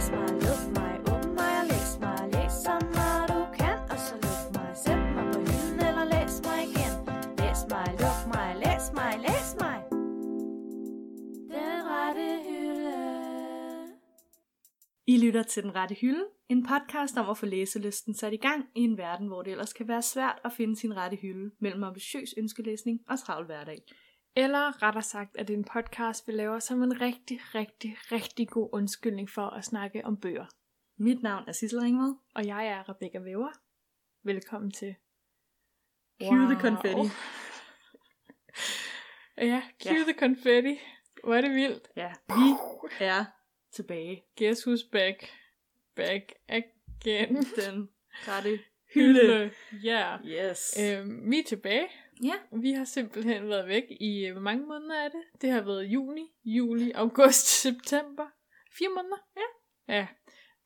læs mig, luk mig, åbn mig og læs mig, læs så meget du kan, og så luk mig, sæt mig på hylden eller læs mig igen. Læs mig, luk mig, læs mig, læs mig. Den rette hylde. I lytter til Den Rette Hylde, en podcast om at få læselysten sat i gang i en verden, hvor det ellers kan være svært at finde sin rette hylde mellem ambitiøs ønskelæsning og travl hverdag. Eller rettere sagt, at det er en podcast, vi laver som en rigtig, rigtig, rigtig god undskyldning for at snakke om bøger. Mit navn er Sissel Ringvad. Og jeg er Rebecca Væver. Velkommen til. Cue the confetti. ja, cue Ja. the confetti. Hvor er det vildt. Ja, vi er tilbage. Guess who's back? Back again. Den rette hylde. Ja. Yes. Øhm, vi er tilbage. Ja. Vi har simpelthen været væk i, øh, hvor mange måneder er det? Det har været juni, juli, august, september. Fire måneder? Ja. Ja.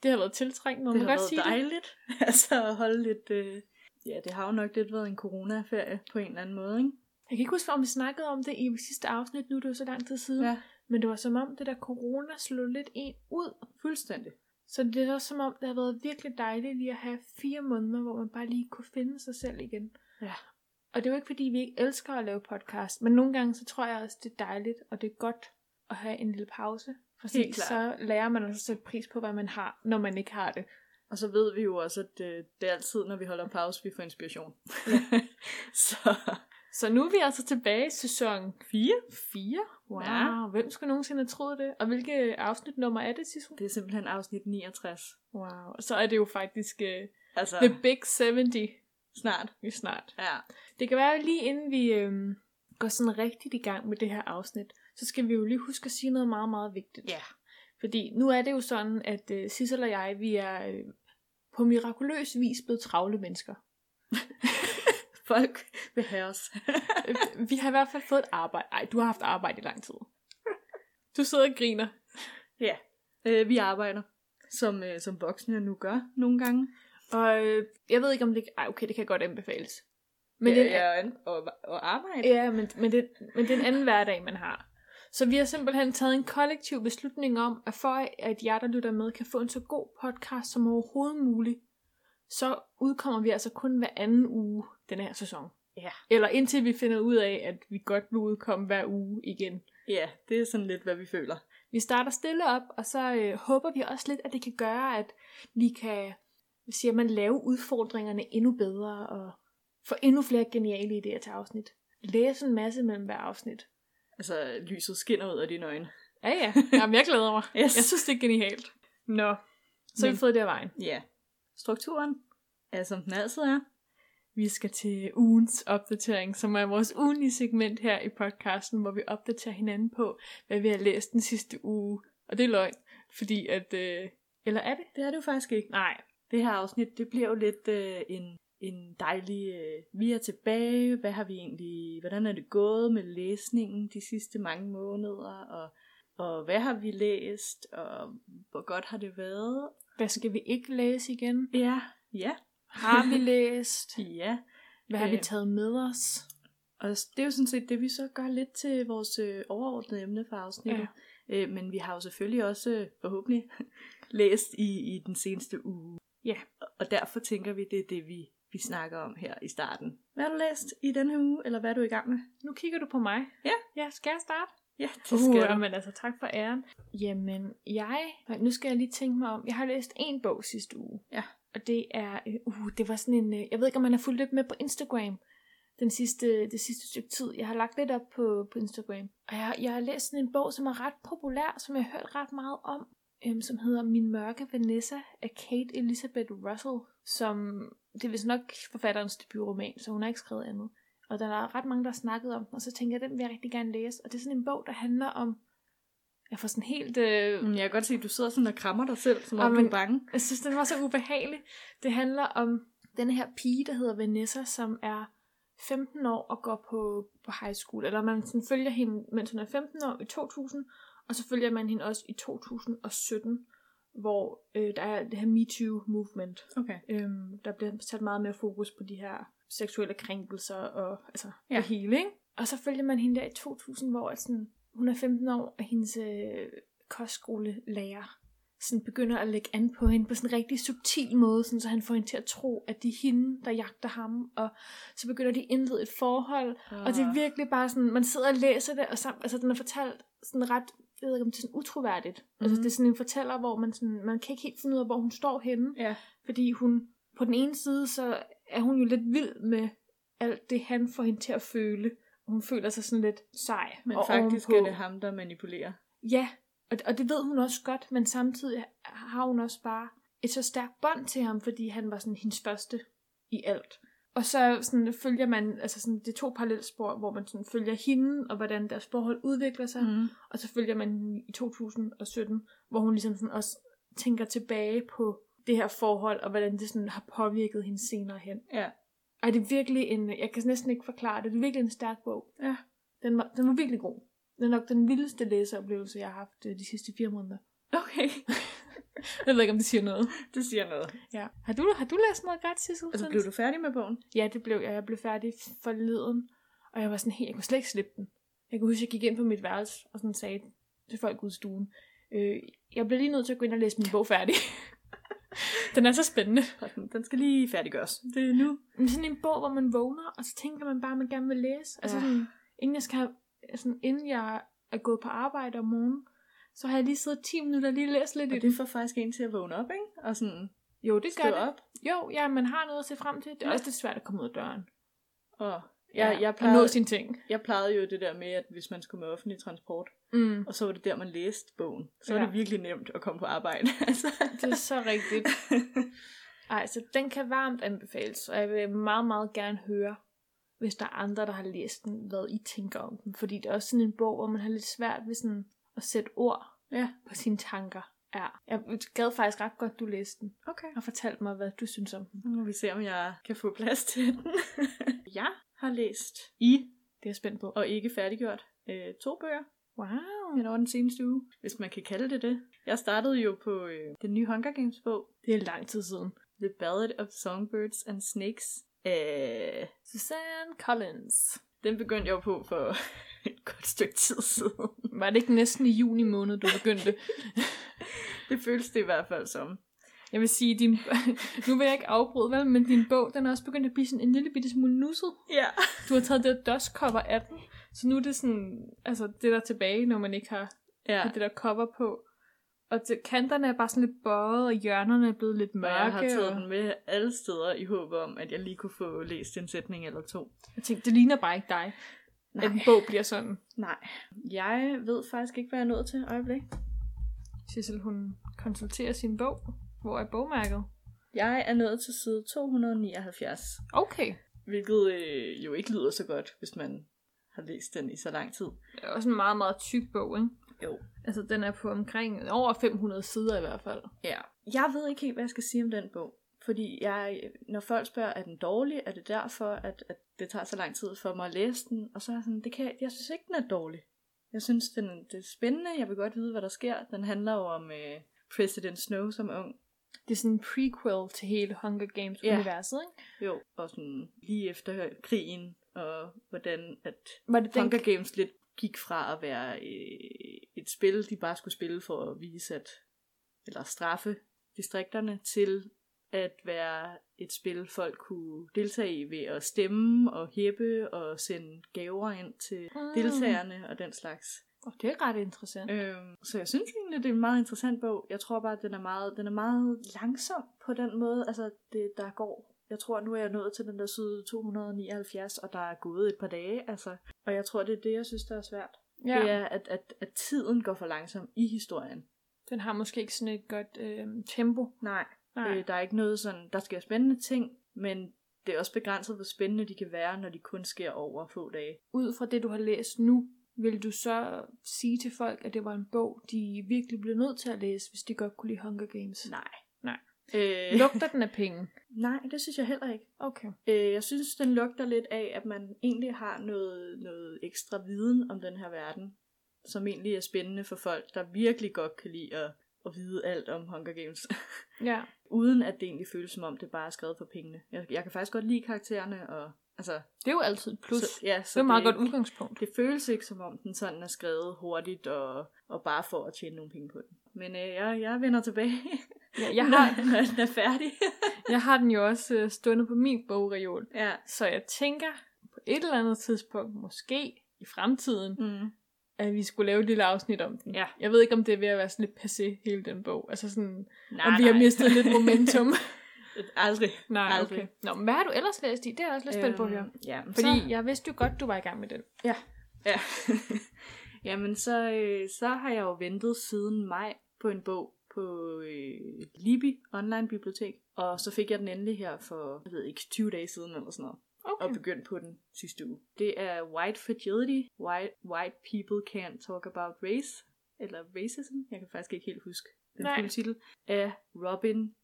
Det har været tiltrængt, må det man har godt været sige det. dejligt. altså at holde lidt... Øh... Ja, det har jo nok lidt været en coronaferie på en eller anden måde, ikke? Jeg kan ikke huske, om vi snakkede om det i sidste afsnit, nu er det jo så lang tid siden. Ja, Men det var som om, det der corona slog lidt en ud. fuldstændig. Så det er også som om, det har været virkelig dejligt lige at have fire måneder, hvor man bare lige kunne finde sig selv igen. Ja. Og det er jo ikke, fordi vi ikke elsker at lave podcast, men nogle gange, så tror jeg også, det er dejligt, og det er godt at have en lille pause. Fordi Helt så lærer man også at sætte pris på, hvad man har, når man ikke har det. Og så ved vi jo også, at det, det er altid, når vi holder pause, vi får inspiration. så Så nu er vi altså tilbage i sæson 4. 4. Wow, Ja. hvem skulle nogensinde have troet det? Og hvilke afsnitnummer er det, Sissel? Det er simpelthen afsnit 69. Wow, så er det jo faktisk uh, Altså, The Big 70 snart. vi snart. Ja. Det kan være lige inden vi øhm, går sådan rigtigt i gang med det her afsnit, så skal vi jo lige huske at sige noget meget, meget vigtigt. Ja. Fordi nu er det jo sådan, at øh, Sissel og jeg, vi er øh, på mirakuløs vis blevet travle mennesker. Folk vil have os. Øh, vi har i hvert fald fået et arbejde. Ej, du har haft arbejde i lang tid. Du sidder og griner. ja. Øh, vi arbejder, som, øh, som voksne nu gør nogle gange. Og øh, jeg ved ikke om det... Ej, okay, det kan godt anbefales. Men Men det, ja, ja, og, og arbejde. Ja, men, men, det, men det er en anden hverdag, man har. Så vi har simpelthen taget en kollektiv beslutning om, at for at jer, der lytter med, kan få en så god podcast som overhovedet muligt, så udkommer vi altså kun hver anden uge den her sæson. Ja. Eller indtil vi finder ud af, at vi godt vil udkomme hver uge igen. Ja, det er sådan lidt, hvad vi føler. Vi starter stille op, og så øh, håber vi også lidt, at det kan gøre, at vi kan hvad siger man, lave udfordringerne endnu bedre, og få endnu flere geniale idéer til afsnit. Læse en masse mellem hver afsnit. Altså, lyset skinner ud af dine øjne. Ja, ja. Jamen, jeg glæder mig. Yes. Jeg synes, det er genialt. Nå, så har vi Men- fået det af vejen. Ja. Strukturen er, som den altid er. Vi skal til ugens opdatering, som er vores ugenlige segment her i podcasten, hvor vi opdaterer hinanden på, hvad vi har læst den sidste uge. Og det er løgn, fordi at... Øh, eller er det? Det er det jo faktisk ikke. Nej. Det her afsnit, det bliver jo lidt øh, en, en dejlig... Øh, vi er tilbage. Hvad har vi egentlig... Hvordan er det gået med læsningen de sidste mange måneder? Og, og hvad har vi læst? Og hvor godt har det været? Hvad skal vi ikke læse igen? Ja. Ja. Har vi læst? Ja. Hvad har vi Øh. taget med os? Og det er jo sådan set det, vi så gør lidt til vores øh, overordnede emne for afsnittet. Ja. Øh, men vi har jo selvfølgelig også øh, forhåbentlig læst i, i den seneste uge. Ja. Og- derfor tænker vi, det er det, vi, vi snakker om her i starten. Hvad har du læst i denne her uge, eller hvad er du i gang med? Nu kigger du på mig. Ja. Ja, skal jeg starte? Ja, det Uh, skal du. jamen altså, tak for æren. Jamen, jeg... Nu skal jeg lige tænke mig om... Jeg har læst en bog sidste uge. Ja. Og det er... øh, Uh, det var sådan en... øh, Jeg ved ikke, om man har fulgt lidt med på Instagram. Den sidste, det sidste stykke tid. Jeg har lagt lidt op på, på Instagram. Og jeg, jeg har læst sådan en bog, som er ret populær, som jeg har hørt ret meget om. Øhm, som hedder Min mørke Vanessa af Kate Elizabeth Russell. Som... Det er vist nok forfatterens debutroman, så hun har ikke skrevet andet. Og der er ret mange, der har snakket om den, og så tænker jeg, den vil jeg rigtig gerne læse. Og det er sådan en bog, der handler om... Jeg får sådan helt... Øh, Mm, Jeg kan godt se, at du sidder sådan og krammer dig selv, som om du er bange. jeg synes, den var så ubehagelig. Det handler om den her pige, der hedder Vanessa, som er 15 år og går på, på high school. Eller man sådan følger hende, mens hun er 15 år i 2000, og så følger man hende også i 2017, hvor øh, der er det her MeToo-movement. Okay. Øhm, der bliver sat meget mere fokus på de her seksuelle krænkelser og altså Ja. det hele, ikke? Og så følger man hende der i 2000, hvor at sådan, hun er 15 år, og hendes øh, kostskolelærer sådan begynder at lægge an på hende på sådan en rigtig subtil måde, sådan, så han får hende til at tro, at det er hende, der jagter ham, og så begynder de at indlede et forhold, Ah. og det er virkelig bare sådan, man sidder og læser det, og sammen, altså den er fortalt sådan ret, jeg ved ikke om det er sådan utroværdigt, mm-hmm. altså Mhm. det er sådan en fortæller, hvor man sådan, man kan ikke helt finde ud af, hvor hun står henne, Ja. fordi hun, på den ene side, så er hun jo lidt vild med alt det, han får hende til at føle, hun føler sig sådan lidt sej. Men og faktisk ovenpå- er det ham, der manipulerer. Ja, og, og det ved hun også godt, men samtidig har hun også bare et så stærkt bånd til ham, fordi han var sådan hendes første i alt. Og så sådan, følger man, altså sådan, det er to parallelspor, hvor man sådan følger hende, og hvordan deres forhold udvikler sig, mm. Og så følger man hende i 2017, hvor hun ligesom sådan også tænker tilbage på det her forhold, og hvordan det sådan har påvirket hende senere hen. Ja. Og det er virkelig en, jeg kan næsten ikke forklare det, det er virkelig en stærk bog. Ja. Den var, den var virkelig god. Det er nok den vildeste læseoplevelse, jeg har haft øh, de sidste fire måneder. Okay. Jeg ved ikke, om det siger noget. Det siger noget. Ja. Har du, har du læst noget godt, Sissel? Altså, blev du færdig med bogen? Ja, det blev jeg. Jeg blev færdig forleden, og jeg var sådan helt, jeg kunne slet ikke slippe den. Jeg kunne huske, at jeg gik ind på mit værelse og sådan sagde til folk ude i stuen, øh, jeg bliver lige nødt til at gå ind og læse min bog færdig. den er så spændende. Den skal lige færdiggøres. Det er nu. Men sådan en bog, hvor man vågner, og så tænker man bare, at man gerne vil læse. Altså Ja. sådan, inden jeg, skal have, sådan, inden jeg er gået på arbejde om morgenen, så har jeg lige siddet 10 minutter og lige læst lidt i Og den. det får faktisk en til at vågne op, ikke? Og sådan Jo, det gør det. op. Jo, ja, man har noget at se frem til. Det er Ja. også lidt svært at komme ud af døren. Og jeg, jeg, og plejede, nå sine ting. jeg plejede jo det der med, at hvis man skulle med offentlig transport, Mm. og så var det der, man læste bogen, så Ja. var det virkelig nemt at komme på arbejde. altså. Det er så rigtigt. Ej, så den kan varmt anbefales, og jeg vil meget, meget gerne høre, hvis der er andre, der har læst den, hvad I tænker om den. Fordi det er også sådan en bog, hvor man har lidt svært ved sådan at sætte ord ja, på sine tanker. Ja, jeg gad faktisk ret godt, du læste den, okay. og fortalte mig, hvad du synes om den. Nu må vi se, om jeg kan få plads til den. jeg har læst i, Det er jeg spændt på. og ikke færdiggjort, øh, to bøger Wow. hen over den seneste uge, hvis man kan kalde det det. Jeg startede jo på øh, den nye Hunger Games bog, Det er lang tid siden. The Ballad of Songbirds and Snakes. Øh, Susanne Collins. den begyndte jeg på for et godt stykke tid siden. Var det ikke næsten i juni måned, du begyndte? Det føles det i hvert fald som. Jeg vil sige, din... nu vil jeg ikke afbryde, vel, men din bog, den er også begyndt at blive sådan en lille bitte smule nusset. Ja. Du har taget det der dust cover af den, så nu er det sådan, altså det der er tilbage, når man ikke har Ja, det der cover på. Og det, kanterne er bare sådan lidt bøjet, og hjørnerne er blevet lidt og mørke. jeg har taget og... den med alle steder i håb om, at jeg lige kunne få læst en sætning eller to. Jeg tænkte, det ligner bare ikke dig, Nej. at en bog bliver sådan. Nej. Jeg ved faktisk ikke, hvad jeg er nået til øjeblik. Sissel, hun konsulterer sin bog. Hvor er bogmærket? Jeg er nået til side 279. Okay. Hvilket øh, jo ikke lyder så godt, hvis man har læst den i så lang tid. Det er også en meget, meget tyk bog, ikke? Jo. Altså, den er på omkring over 500 sider i hvert fald. Ja. Jeg ved ikke helt, hvad jeg skal sige om den bog. Fordi jeg, når folk spørger, er den dårlig, er det derfor, at, at det tager så lang tid for mig at læse den? Og så er jeg sådan, det kan, jeg- jeg synes ikke, den er dårlig. Jeg synes, den, det er spændende. Jeg vil godt vide, hvad der sker. Den handler jo om øh, President Snow som ung. Det er sådan en prequel til hele Hunger Games-universet, ikke? Jo. Og sådan lige efter krigen, og hvordan at Var det den... Hunger Games lidt gik fra at være øh, et spil, de bare skulle spille for at vise at, eller straffe distrikterne, til at være et spil, folk kunne deltage i ved at stemme og hæppe og sende gaver ind til Mm. deltagerne og den slags. Oh, det er ret interessant. Øhm, så jeg synes egentlig, det er en meget interessant bog. Jeg tror bare, at den er meget, den er meget langsom på den måde. Altså, det, der går... Jeg tror, nu er jeg nået til den der side 279, og der er gået et par dage. Altså, og jeg tror, det er det, jeg synes, der er svært. Ja. Det er, at, at, at tiden går for langsom i historien. Den har måske ikke sådan et godt øh, tempo. Nej. Nej. Øh, der er ikke noget sådan... Der sker spændende ting, men det er også begrænset, hvor spændende de kan være, når de kun sker over få dage. Ud fra det, du har læst nu, vil du så sige til folk, at det var en bog, de virkelig blev nødt til at læse, hvis de godt kunne lide Hunger Games? Nej. Nej. Øh, Lugter den af penge? nej, det synes jeg heller ikke. Okay. Øh, jeg synes, den lugter lidt af, at man egentlig har noget, noget ekstra viden om den her verden, som egentlig er spændende for folk, der virkelig godt kan lide at, at vide alt om Hunger Games. Ja. Uden at det egentlig føles som om, det bare er skrevet for pengene. Jeg, jeg kan faktisk godt lide karaktererne, og altså... Det er jo altid et plus. Så, ja, det så er et meget det, godt udgangspunkt. Det føles ikke som om, den sådan er skrevet hurtigt, og, og bare for at tjene nogle penge på den. Men øh, jeg, jeg vender tilbage, Ja, jeg, når, har, når den er færdig. jeg har den jo også øh, stående på min bogreol. ja. Så jeg tænker på et eller andet tidspunkt, måske i fremtiden, Mm. At vi skulle lave et lille afsnit om den. Ja. Jeg ved ikke, om det er ved at være sådan lidt passé, hele den bog. Altså sådan, Nej, om vi har mistet lidt momentum. Aldrig. Nej, Aldrig. okay. Nå, men hvad har du ellers læst i? Det er jeg også lidt spændt på høre. Øhm, Ja, Fordi så, jeg vidste jo godt, du var i gang med den. Ja. Jamen, så, øh, så har jeg jo ventet siden maj på en bog på øh, Libi online bibliotek. Og så fik jeg den endelig her for, jeg ved ikke, 20 dage siden eller sådan noget. Okay. Og begyndte på den sidste uge. Det er White Fragility. White, white People Can't Talk About Race. Eller Racism. Jeg kan faktisk ikke helt huske den Nej. fulde titel. Af Robin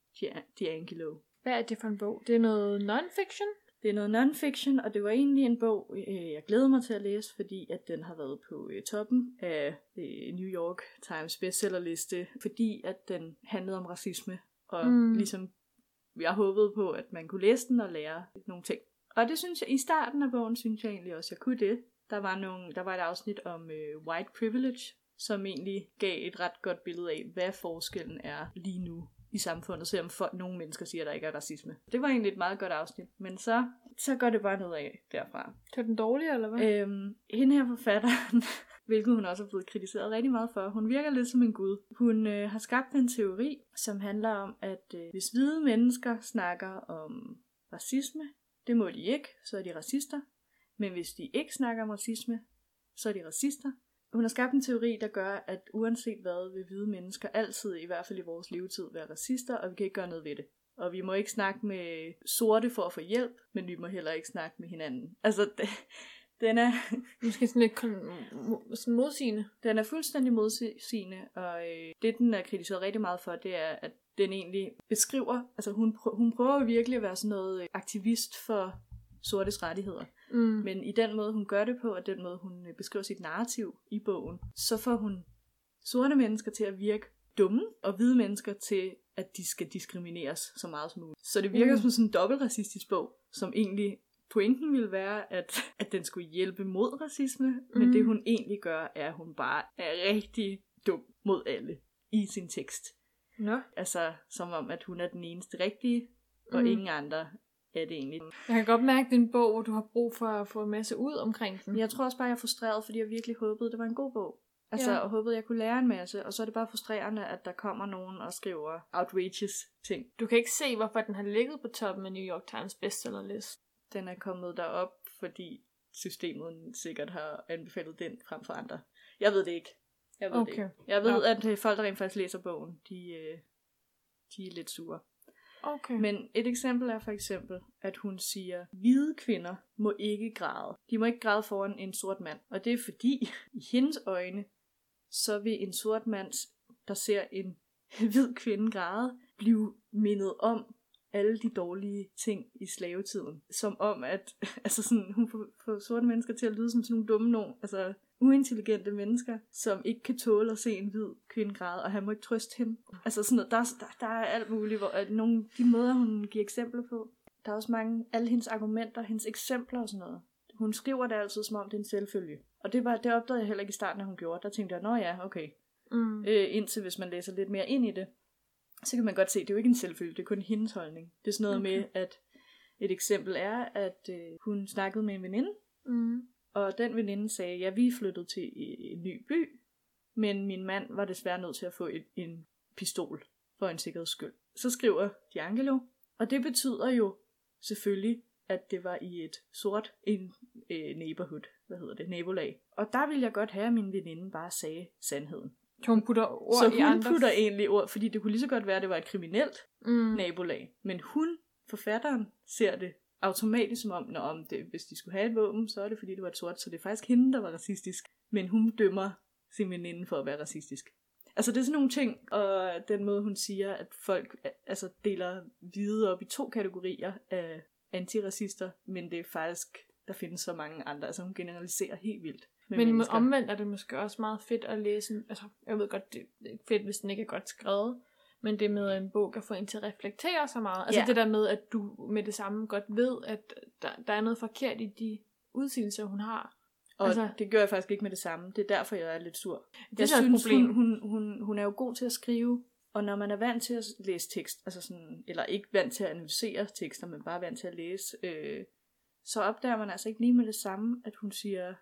DiAngelo. Hvad er det for en bog? Det er noget non-fiction? Det er noget non-fiction, og det var egentlig en bog, øh, jeg glæder mig til at læse, fordi at den har været på øh, toppen af øh, New York Times bestsellerliste, fordi at den handlede om racisme, og mm. ligesom jeg håbede på, at man kunne læse den og lære nogle ting. Og det synes jeg, i starten af bogen synes jeg egentlig også, jeg kunne det. Der var, nogle, der var et afsnit om øh, white privilege, som egentlig gav et ret godt billede af, hvad forskellen er lige nu i samfundet, selvom folk, nogle mennesker siger, at der ikke er racisme. Det var egentlig et meget godt afsnit, men så, så går det bare nedad derfra. Var den dårlig, eller hvad? Øhm, hende her forfatteren, hvilket hun også er blevet kritiseret rigtig meget for, hun virker lidt som en gud. Hun øh, har skabt en teori, som handler om, at øh, hvis hvide mennesker snakker om racisme, det må de ikke, så er de racister. Men hvis de ikke snakker om racisme, så er de racister. Hun har skabt en teori, der gør, at uanset hvad, vil hvide mennesker altid, i hvert fald i vores levetid, være racister, og vi kan ikke gøre noget ved det. Og vi må ikke snakke med sorte for at få hjælp, men vi må heller ikke snakke med hinanden. Altså, det, den er, Måske sådan lidt kon- sådan modsigende. den er fuldstændig modsigende, og øh, det, den er kritiseret rigtig meget for, det er, at den egentlig beskriver, altså hun, prø- hun prøver virkelig at være sådan noget øh, aktivist for sortes rettigheder. Mm. Men i den måde, hun gør det på, og den måde, hun øh, beskriver sit narrativ i bogen, så får hun sorte mennesker til at virke dumme, og hvide mennesker til, at de skal diskrimineres så meget som muligt. Så det virker Mm. som sådan en dobbeltracistisk bog, som egentlig pointen ville være, at, at den skulle hjælpe mod racisme, mm. men det hun egentlig gør, er, at hun bare er rigtig dum mod alle i sin tekst. Nå. Altså, som om, at hun er den eneste rigtige, og Mm. ingen andre er det egentlig. Jeg kan godt mærke, at det er en bog, hvor du har brug for at få en masse ud omkring den. Jeg tror også bare, jeg er frustreret, fordi jeg virkelig håbede, det var en god bog. Altså, Ja. og håbede, jeg kunne lære en masse, og så er det bare frustrerende, at der kommer nogen og skriver outrageous ting. Du kan ikke se, hvorfor den har ligget på toppen af New York Times bestsellerlist. Den er kommet derop, fordi systemet sikkert har anbefalet den frem for andre. Jeg ved det ikke. Jeg ved Okay. det ikke. Jeg ved, Nå. at øh, folk, der rent faktisk læser bogen, de, øh, de er lidt sure. Okay. Men et eksempel er for eksempel, at hun siger, hvide kvinder må ikke græde. De må ikke græde foran en sort mand. Og det er fordi, i hendes øjne, så vil en sort mand, der ser en hvid kvinde græde, blive mindet om alle de dårlige ting i slavetiden. Som om, at altså sådan, hun får, får sorte mennesker til at lyde som sådan nogle dumme nogen. Altså uintelligente mennesker, som ikke kan tåle at se en hvid kvinde græde, og han må ikke trøste hende. Altså sådan noget, der, er- der, der er alt muligt, hvor at nogle, de måder, hun giver eksempler på. Der er også mange, alle hendes argumenter, hendes eksempler og sådan noget. Hun skriver det altid, som om det er en selvfølge. Og det, var, det opdagede jeg heller ikke i starten, at hun gjorde. Der tænkte jeg, nå ja, okay. Mm. Øh, indtil hvis man læser lidt mere ind i det, så kan man godt se, at det er jo ikke en selvfølge, det er kun hendes holdning. Det er sådan noget okay. med, at et eksempel er, at øh, hun snakkede med en veninde, Mm. Og den veninde sagde, ja, vi er flyttet til en ny by, men min mand var desværre nødt til at få et, en pistol for en sikkerheds skyld. Så skriver D'Angelo, og det betyder jo selvfølgelig, at det var i et sort en, øh, neighborhood, hvad hedder det, nabolag. Og der ville jeg godt have, at min veninde bare sagde sandheden. Så hun putter ord så i hun andre... putter egentlig ord, fordi det kunne lige så godt være, at det var et kriminelt mm. nabolag. Men hun, forfatteren, ser det automatisk som om, når om det, hvis de skulle have et våben, så er det fordi, det var et sort, så det er faktisk hende, der var racistisk. Men hun dømmer sin veninde for at være racistisk. Altså det er sådan nogle ting, og den måde hun siger, at folk altså, deler hvide op i to kategorier af antiracister, men det er faktisk, der findes så mange andre. Altså hun generaliserer helt vildt. Men mennesker. omvendt er det måske også meget fedt at læse altså jeg ved godt, det er ikke fedt, hvis den ikke er godt skrevet, men det med, at en bog kan få en til at reflektere så meget. Altså Ja. det der med, at du med det samme godt ved, at der, der er noget forkert i de udsigelser, hun har. Og Altså- det gør jeg faktisk ikke med det samme. Det er derfor, jeg er lidt sur. Det jeg er synes, problem. Hun, hun, hun, hun er jo god til at skrive, og når man er vant til at læse tekst, altså sådan, eller ikke vant til at analysere tekster, men bare vant til at læse, øh, så opdager man altså ikke lige med det samme, at hun siger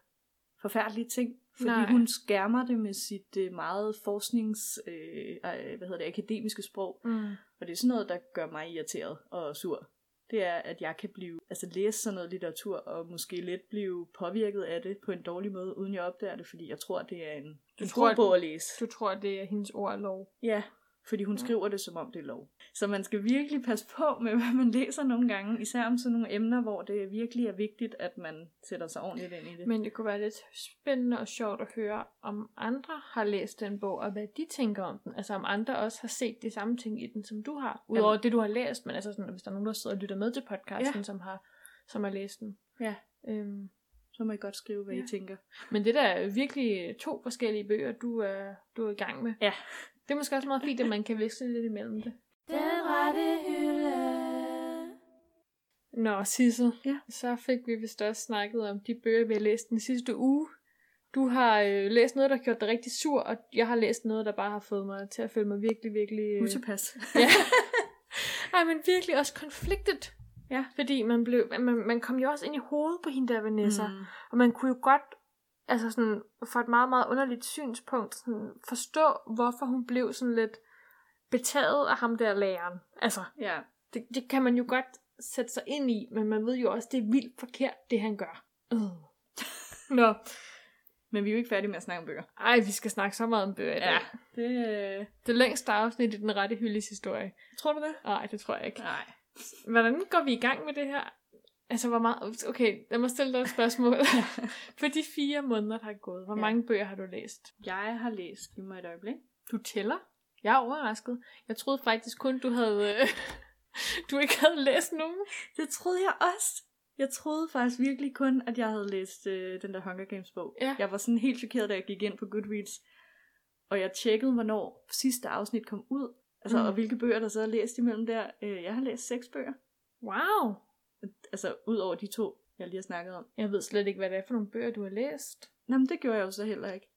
forfærdelige ting, fordi Nej. Hun skærmer det med sit øh, meget forsknings, øh, øh, hvad hedder det, akademiske sprog, Mm. og det er sådan noget, der gør mig irriteret og sur. Det er, at jeg kan blive, altså læse sådan noget litteratur, og måske lidt blive påvirket af det på en dårlig måde, uden jeg opdager det, fordi jeg tror, det er en, Du en tror, god at- bog at læse. Du tror, det er hendes ord og lov. Ja, fordi hun skriver det, som om det er lov. Så man skal virkelig passe på med, hvad man læser nogle gange, især om sådan nogle emner, hvor det virkelig er vigtigt, at man sætter sig ordentligt ind i det. Men det kunne være lidt spændende og sjovt at høre, om andre har læst den bog, og hvad de tænker om den. Altså om andre også har set de samme ting i den, som du har. Udover det, du har læst, men altså sådan, hvis der er nogen, der sidder og lytter med til podcasten, Ja. som, har, som har læst den. Ja. Øhm, Så må I godt skrive, hvad Ja. I tænker. men det der er virkelig to forskellige bøger, du er, du er i gang med. Ja. Det er måske også meget fint, at man kan veksle lidt imellem det. Den rette hylde. Nå, Sissel, Ja. så fik vi vist også snakket om de bøger, vi har læst den sidste uge. Du har øh, læst noget, der har gjort dig rigtig sur, og jeg har læst noget, der bare har fået mig til at føle mig virkelig, virkelig... Øh, Utilpas. ja. Ej, men virkelig også konfliktet. Ja. Fordi man, blev, man, man kom jo også ind i hovedet på hende der Vanessa. Mm. Og man kunne jo godt, altså sådan, for et meget, meget underligt synspunkt, sådan, forstå, hvorfor hun blev sådan lidt betaget af ham der læreren. Altså, Ja. det, det kan man jo godt sætte sig ind i, men man ved jo også, det er vildt forkert, det han gør. Øh. Nå, Men vi er jo ikke færdige med at snakke om bøger. ej, vi skal snakke så meget om bøger i dag. Ja. Det, øh... Det længste afsnit i den rette hyldes historie. Tror du det? Nej, det tror jeg ikke. Nej. Hvordan går vi i gang med det her? Altså, hvor meget... Okay, lad mig stille dig et spørgsmål. For de fire måneder, der er gået, hvor Ja. mange bøger har du læst? Jeg har læst, giv mig et øjeblik. Du tæller? Jeg er overrasket. Jeg troede faktisk kun, du havde... øh, du ikke havde læst nogen. Det troede jeg også. Jeg troede faktisk virkelig kun, at jeg havde læst øh, den der Hunger Games bog. Ja. Jeg var sådan helt chokeret, da jeg gik ind på Goodreads. Og jeg tjekkede, hvornår sidste afsnit kom ud. Altså, mm. og hvilke bøger, der så er læst imellem der. Øh, jeg har læst seks bøger. Wow. Altså, ud over de to, jeg lige har snakket om. Jeg ved slet ikke, hvad det er for nogle bøger, du har læst. Nå, men det gjorde jeg jo så heller ikke.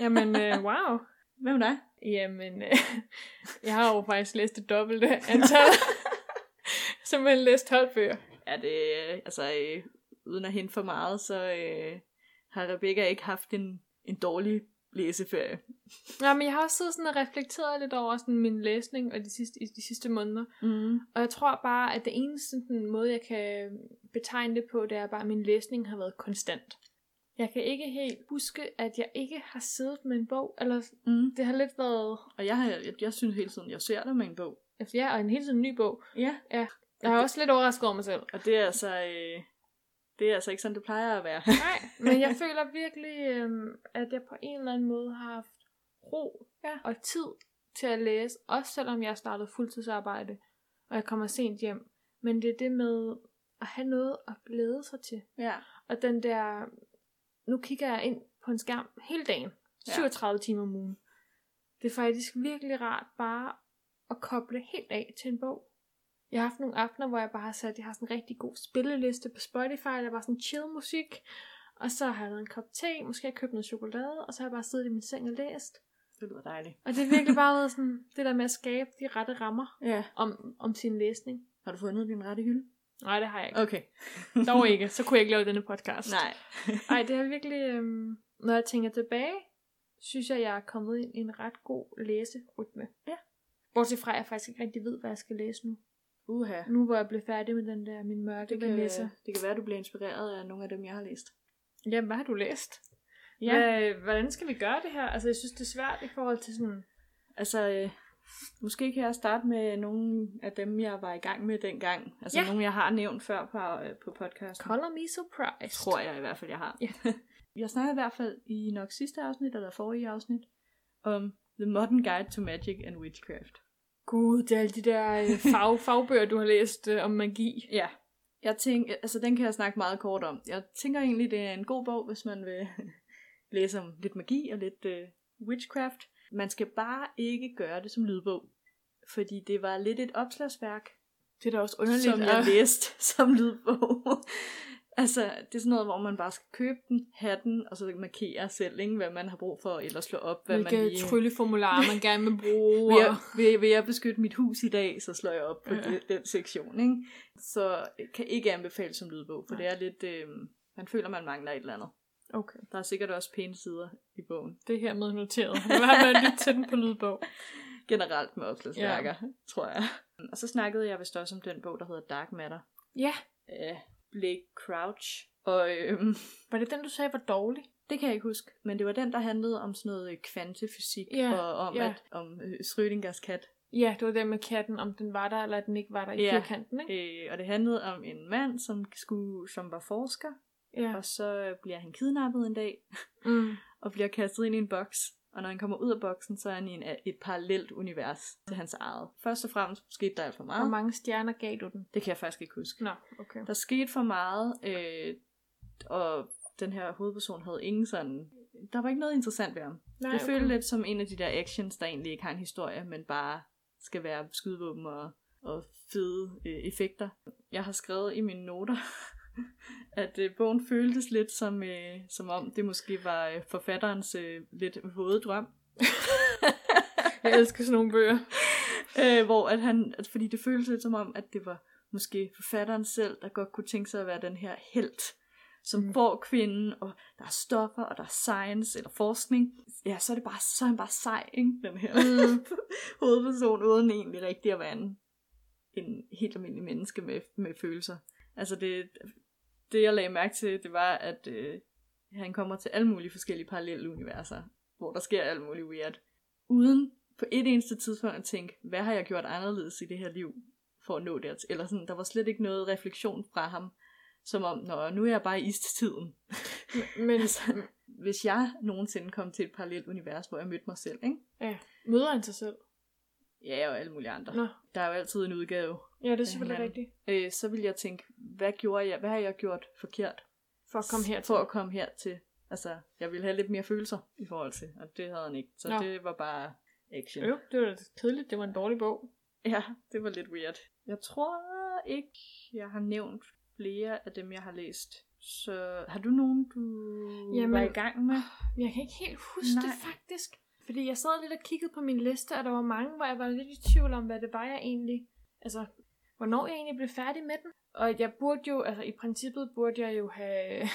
Jamen, øh, wow. Med dig? Jamen, øh, jeg har jo faktisk læst det dobbelte antal. Simpelthen læst 12 bøger. Ja, det øh, altså, øh, uden at hente for meget, så øh, har Rebecca ikke haft en, en dårlig læseferie. Ja, men jeg har også siddet sådan og reflekteret lidt over sådan min læsning og de sidste, i de sidste måneder. Mm. Og jeg tror bare, at det eneste sådan, måde, jeg kan betegne det på, det er bare, at min læsning har været konstant. Jeg kan ikke helt huske, at jeg ikke har siddet med en bog, eller Mm. det har lidt været, Og jeg, har, jeg, jeg synes hele tiden, jeg ser dig med en bog. ja, og en helt tiden ny bog. Ja. Jeg er også lidt overrasket over mig selv. Og det er altså, øh, det er altså ikke sådan, det plejer at være. Nej, men jeg føler virkelig, øhm, at jeg på en eller anden måde har haft ro Ja. og tid til at læse, også selvom jeg startede fuldtidsarbejde, og jeg kommer sent hjem. Men det er det med at have noget at glæde sig til. ja. Og den der, nu kigger jeg ind på en skærm hele dagen, Ja. 37 timer om ugen. Det er faktisk virkelig rart bare at koble helt af til en bog. Jeg har haft nogle aftener, hvor jeg bare har sat, jeg har sådan en rigtig god spilleliste på Spotify, der er bare sådan chill musik, og så har jeg lavet en kop te, måske har jeg købt noget chokolade, og så har jeg bare siddet i min seng og læst. Det lyder dejligt. Og det er virkelig bare været sådan, det der med at skabe de rette rammer Ja. om, om sin læsning. Har du fundet din rette hylde? Nej, det har jeg ikke. Okay. Dog ikke, så kunne jeg ikke lave denne podcast. Nej. Ej, det er virkelig, øhm, når jeg tænker tilbage, synes jeg, jeg er kommet ind i en ret god læserytme. Ja. Bortset fra, at jeg faktisk ikke rigtig ved, hvad jeg skal læse nu. Uha. Nu hvor jeg blev færdig med den der, min mørke Det kan, Vanessa. det kan være, du bliver inspireret af nogle af dem, jeg har læst. Jamen, hvad har du læst? Ja. Hvad, hvordan skal vi gøre det her? Altså, jeg synes, det er svært i forhold til sådan... Altså, øh, måske kan jeg starte med nogle af dem, jeg var i gang med dengang. Altså Ja. ja. nogle, jeg har nævnt før på, øh, på podcasten. Color me surprised. Tror jeg i hvert fald, jeg har. Ja. jeg snakkede i hvert fald i nok sidste afsnit, eller forrige afsnit, om The Modern Guide to Magic and Witchcraft. Gud, det er alle de der øh, fag, fagbøger, du har læst øh, om magi. Ja. Jeg tænker, altså den kan jeg snakke meget kort om. Jeg tænker egentlig, det er en god bog, hvis man vil læse om lidt magi og lidt øh, witchcraft. Man skal bare ikke gøre det som lydbog. Fordi det var lidt et opslagsværk, Det er da også underligt. som jeg at- læste som lydbog. Altså, det er sådan noget, hvor man bare skal købe den, have den, og så markere selv, ikke, hvad man har brug for, eller slå op, hvad Hvilke man lige... trylleformularer man gerne vil bruge. Vil jeg, vil, vil jeg beskytte mit hus i dag, så slår jeg op på Ja. den, den sektion, ikke? Så kan ikke anbefales som lydbog, for Nej. det er lidt... Øh, man føler, man mangler et eller andet. Okay, Der er sikkert også pæne sider i bogen. det er hermed noteret. Nu har man lyttet til den på lydbog. Generelt med opslagsværker, ja. tror jeg. Og så snakkede jeg vist også om den bog, der hedder Dark Matter Ja, af Blake Crouch. Og øhm, var det den, du sagde var dårlig? det kan jeg ikke huske, men det var den, der handlede om sådan noget kvantefysik, Ja, og om, ja. at, om øh, Schrödingers kat. Ja, det var den med katten, om den var der, eller den ikke var der i Ja. firkanten, ikke? Øh, og det handlede om en mand, som, skulle, som var forsker, Ja. og så bliver han kidnappet en dag, Mm. og bliver kastet ind i en boks. Og når han kommer ud af boksen, så er han i en, et parallelt univers til hans eget. Først og fremmest skete der alt for Hvor meget. mange stjerner gav du den? Det kan jeg faktisk ikke huske. Nå, okay. Der skete for meget, øh, og den her hovedperson havde ingen sådan... Der var ikke noget interessant ved ham. Nej, det føltes lidt som en af de der actions, der egentlig ikke har en historie, men bare skal være skydevåben og, og fede øh, effekter. Jeg har skrevet i mine noter, at øh, bogen føltes lidt som, øh, som om det måske var øh, forfatterens øh, lidt våde drøm. Jeg elsker sådan nogle bøger. øh, hvor at han, at, fordi det føltes lidt som om, at det var måske forfatteren selv, der godt kunne tænke sig at være den her held, som mm. får kvinden, og der er stoffer, og der er science, eller forskning. Ja, så er det bare, så er han bare sej, ikke? Den her Mm. hovedperson, uden egentlig rigtig at være en, en helt almindelig menneske med, med følelser. Altså det, det jeg lagde mærke til, det var, at øh, han kommer til alle mulige forskellige parallelle universer, hvor der sker alt muligt weird, uden på et eneste tidspunkt at tænke, hvad har jeg gjort anderledes i det her liv, for at nå dertil? Eller sådan, der var slet ikke noget refleksion fra ham, som om, nå, nu er jeg bare i istiden. Men altså, hvis jeg nogensinde kom til et parallelt univers, hvor jeg mødte mig selv, ikke? ja, møder han sig selv? Ja, og alle mulige andre. Nå, Der er jo altid en udgave. Ja, det er selvfølgelig hinanden. rigtigt. Øh, så vil jeg tænke, hvad gjorde jeg, hvad har jeg gjort forkert? For at komme her For at komme hertil. Altså, jeg ville have lidt mere følelser i forhold til, og det havde han ikke. Så Nå. det var bare action. Jo, det var kedeligt. Det var en dårlig bog. Ja, det var lidt weird. Jeg tror ikke, jeg har nævnt flere af dem, jeg har læst. Så har du nogen, du Jamen- var i gang med? Jeg kan ikke helt huske. Nej. det faktisk. Fordi jeg sad lidt og kiggede på min liste, og der var mange, hvor jeg var lidt i tvivl om, hvad det var, jeg egentlig... Altså, hvornår jeg egentlig blev færdig med den. Og jeg burde jo, altså i princippet burde jeg jo have...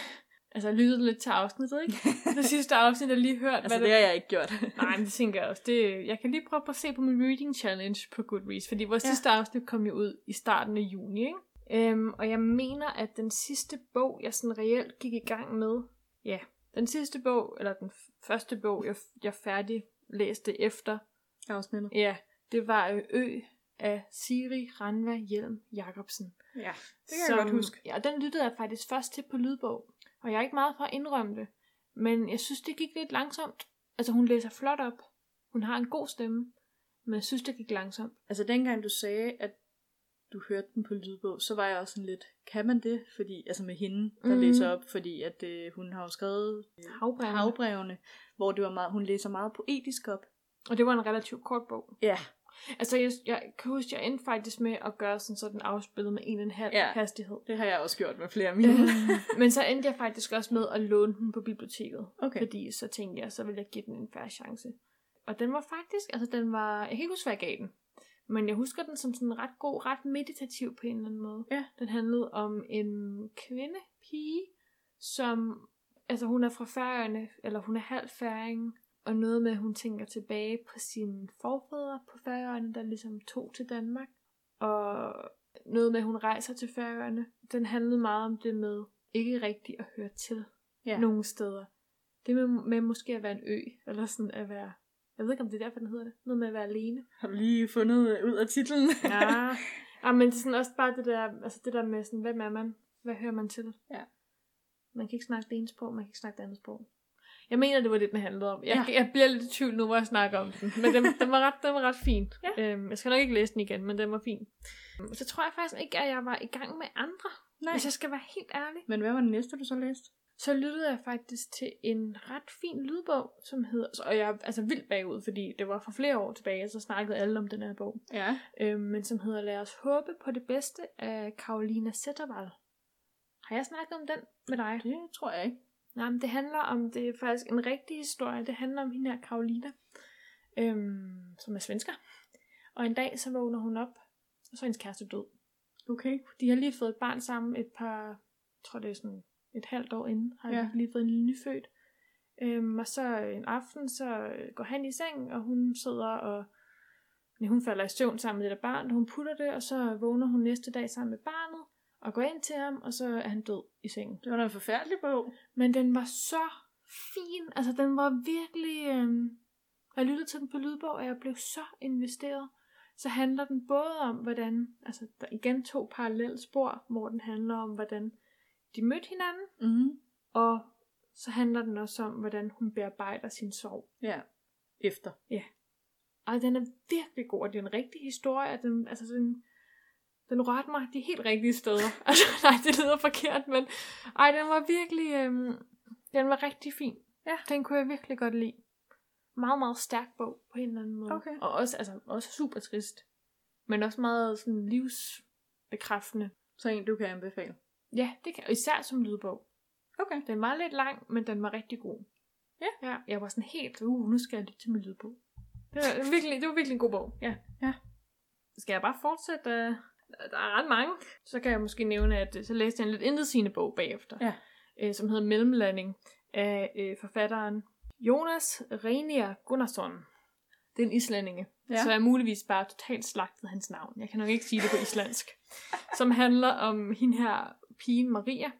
Altså lyttet lidt til afsnittet, ikke? Det sidste afsnit, jeg lige hørt, Altså, hvad det har jeg ikke gjort. Nej, men det tænker jeg også. Det, jeg kan lige prøve at se på min reading challenge på Goodreads, fordi vores ja. Sidste afsnit kom jo ud i starten af juni, ikke? Øhm, og jeg mener, at den sidste bog, jeg sådan reelt gik i gang med, ja, den sidste bog, eller den første bog, jeg, jeg færdig læste efter, Afsnittet. ja, det var øh, Ø af Siri Ranva Hjelm Jacobsen. Ja, det kan jeg godt huske. Ja, den lyttede jeg faktisk først til på lydbog. Og jeg er ikke meget for at indrømme det. Men jeg synes, det gik lidt langsomt. Altså, hun læser flot op. Hun har en god stemme. Men jeg synes, det gik langsomt. Altså dengang du sagde, at du hørte den på lydbog, så var jeg også sådan lidt, kan man det? Fordi, altså med hende, der mm. læser op, fordi at øh, hun har jo skrevet Havbrevene. havbrevene, hvor det var meget, hun læser meget poetisk op. Og det var en relativt kort bog. Ja. Altså, jeg, jeg kan huske, jeg endte faktisk med at gøre sådan, så den afspillede med en og en halv Ja. hastighed. Det har jeg også gjort med flere af mine. Men så endte jeg faktisk også med at låne den på biblioteket. Okay. Fordi så tænkte jeg, så ville jeg give den en færre chance. Og den var faktisk, altså den var, jeg kan ikke huske, hvad jeg gav den. Men jeg husker den som sådan ret god, ret meditativ på en eller anden måde. Ja. Den handlede om en kvinde, pige, som, altså hun er fra Færøerne, eller hun er halv færing, og noget med, at hun tænker tilbage på sine forfædre på Færøerne, der ligesom tog til Danmark. Og noget med, at hun rejser til Færøerne. Den handlede meget om det med ikke rigtigt at høre til Ja. nogle steder. Det med, med måske at være en ø, eller sådan at være, jeg ved ikke om det er derfor, den hedder det, noget med at være alene. Har du lige fundet ud af titlen? Ja, ja men det er sådan også bare det der, altså det der med sådan, hvem er man? Hvad hører man til? Ja. Man kan ikke snakke det ene sprog, man kan ikke snakke det andet sprog. Jeg mener, det var det, den handlede om. Jeg, Ja. jeg bliver lidt i tvivl nu, hvor jeg snakker om den. Men den, den, var, ret, den var ret fin. Ja. Øhm, jeg skal nok ikke læse den igen, men den var fin. Så tror jeg faktisk ikke, at jeg var i gang med andre. Nej. Hvis jeg skal være helt ærlig. Men hvad var det næste, du så læste? så lyttede jeg faktisk til en ret fin lydbog, som hedder, og jeg er altså vildt bagud, fordi det var for flere år tilbage, så snakkede alle om den her bog, Ja. øhm, men som hedder Lad os håbe på det bedste af Karolina Zettervald. Har jeg snakket om den med dig? Det tror jeg ikke. Nej, men det handler om, det er faktisk en rigtig historie. Det handler om hende her, Karolina, øhm, som er svensker. Og en dag, så vågner hun op, og så er hendes kæreste død. Okay. De har lige fået et barn sammen et par, jeg tror det er sådan et halvt år inden, har Ja. lige fået en lille nyfødt. Øhm, og så en aften, så går han i seng, og hun sidder og hun falder i søvn sammen med det der barn, hun putter det, og så vågner hun næste dag sammen med barnet, og går ind til ham, og så er han død i sengen. Det var da en forfærdelig bog. Men den var så fin. Altså, den var virkelig... Øhm, jeg lyttede til den på lydbog, og jeg blev så investeret. Så handler den både om, hvordan... Altså, der er igen to parallelle spor, hvor den handler om, hvordan de mødte hinanden, Mm. og så handler den også om, hvordan hun bearbejder sin sorg. Ja. Efter. Og den er virkelig god, og det er en rigtig historie. og Den, altså, den, den rørte mig de helt rigtige steder. altså, nej, det lyder forkert, men ej, den var virkelig, øhm, den var rigtig fin. Ja. Den kunne jeg virkelig godt lide. Meget, meget stærk bog på en eller anden måde. Okay. Og også, altså, også super trist. Men også meget sådan livsbekræftende. Så en, du kan anbefale. Ja, det kan, især som lydbog. Okay. Den var lidt lang, men den var rigtig god. Ja. ja jeg var sådan helt, uh, nu skal jeg lytte til min lydbog. Det var virkelig, det var virkelig en god bog. Ja. Ja. Skal jeg bare fortsætte? Øh, Der er ret mange. Så kan jeg måske nævne, at øh, så læste jeg en lidt intetsigende bog bagefter. Ja. Øh, som hedder Mellemlanding af øh, forfatteren Jonas Reinier Gunnarsson. Det er en islændinge. Ja. Så jeg muligvis bare totalt slagtet hans navn. Jeg kan nok ikke sige det på islandsk. som handler om hende her pigen Maria,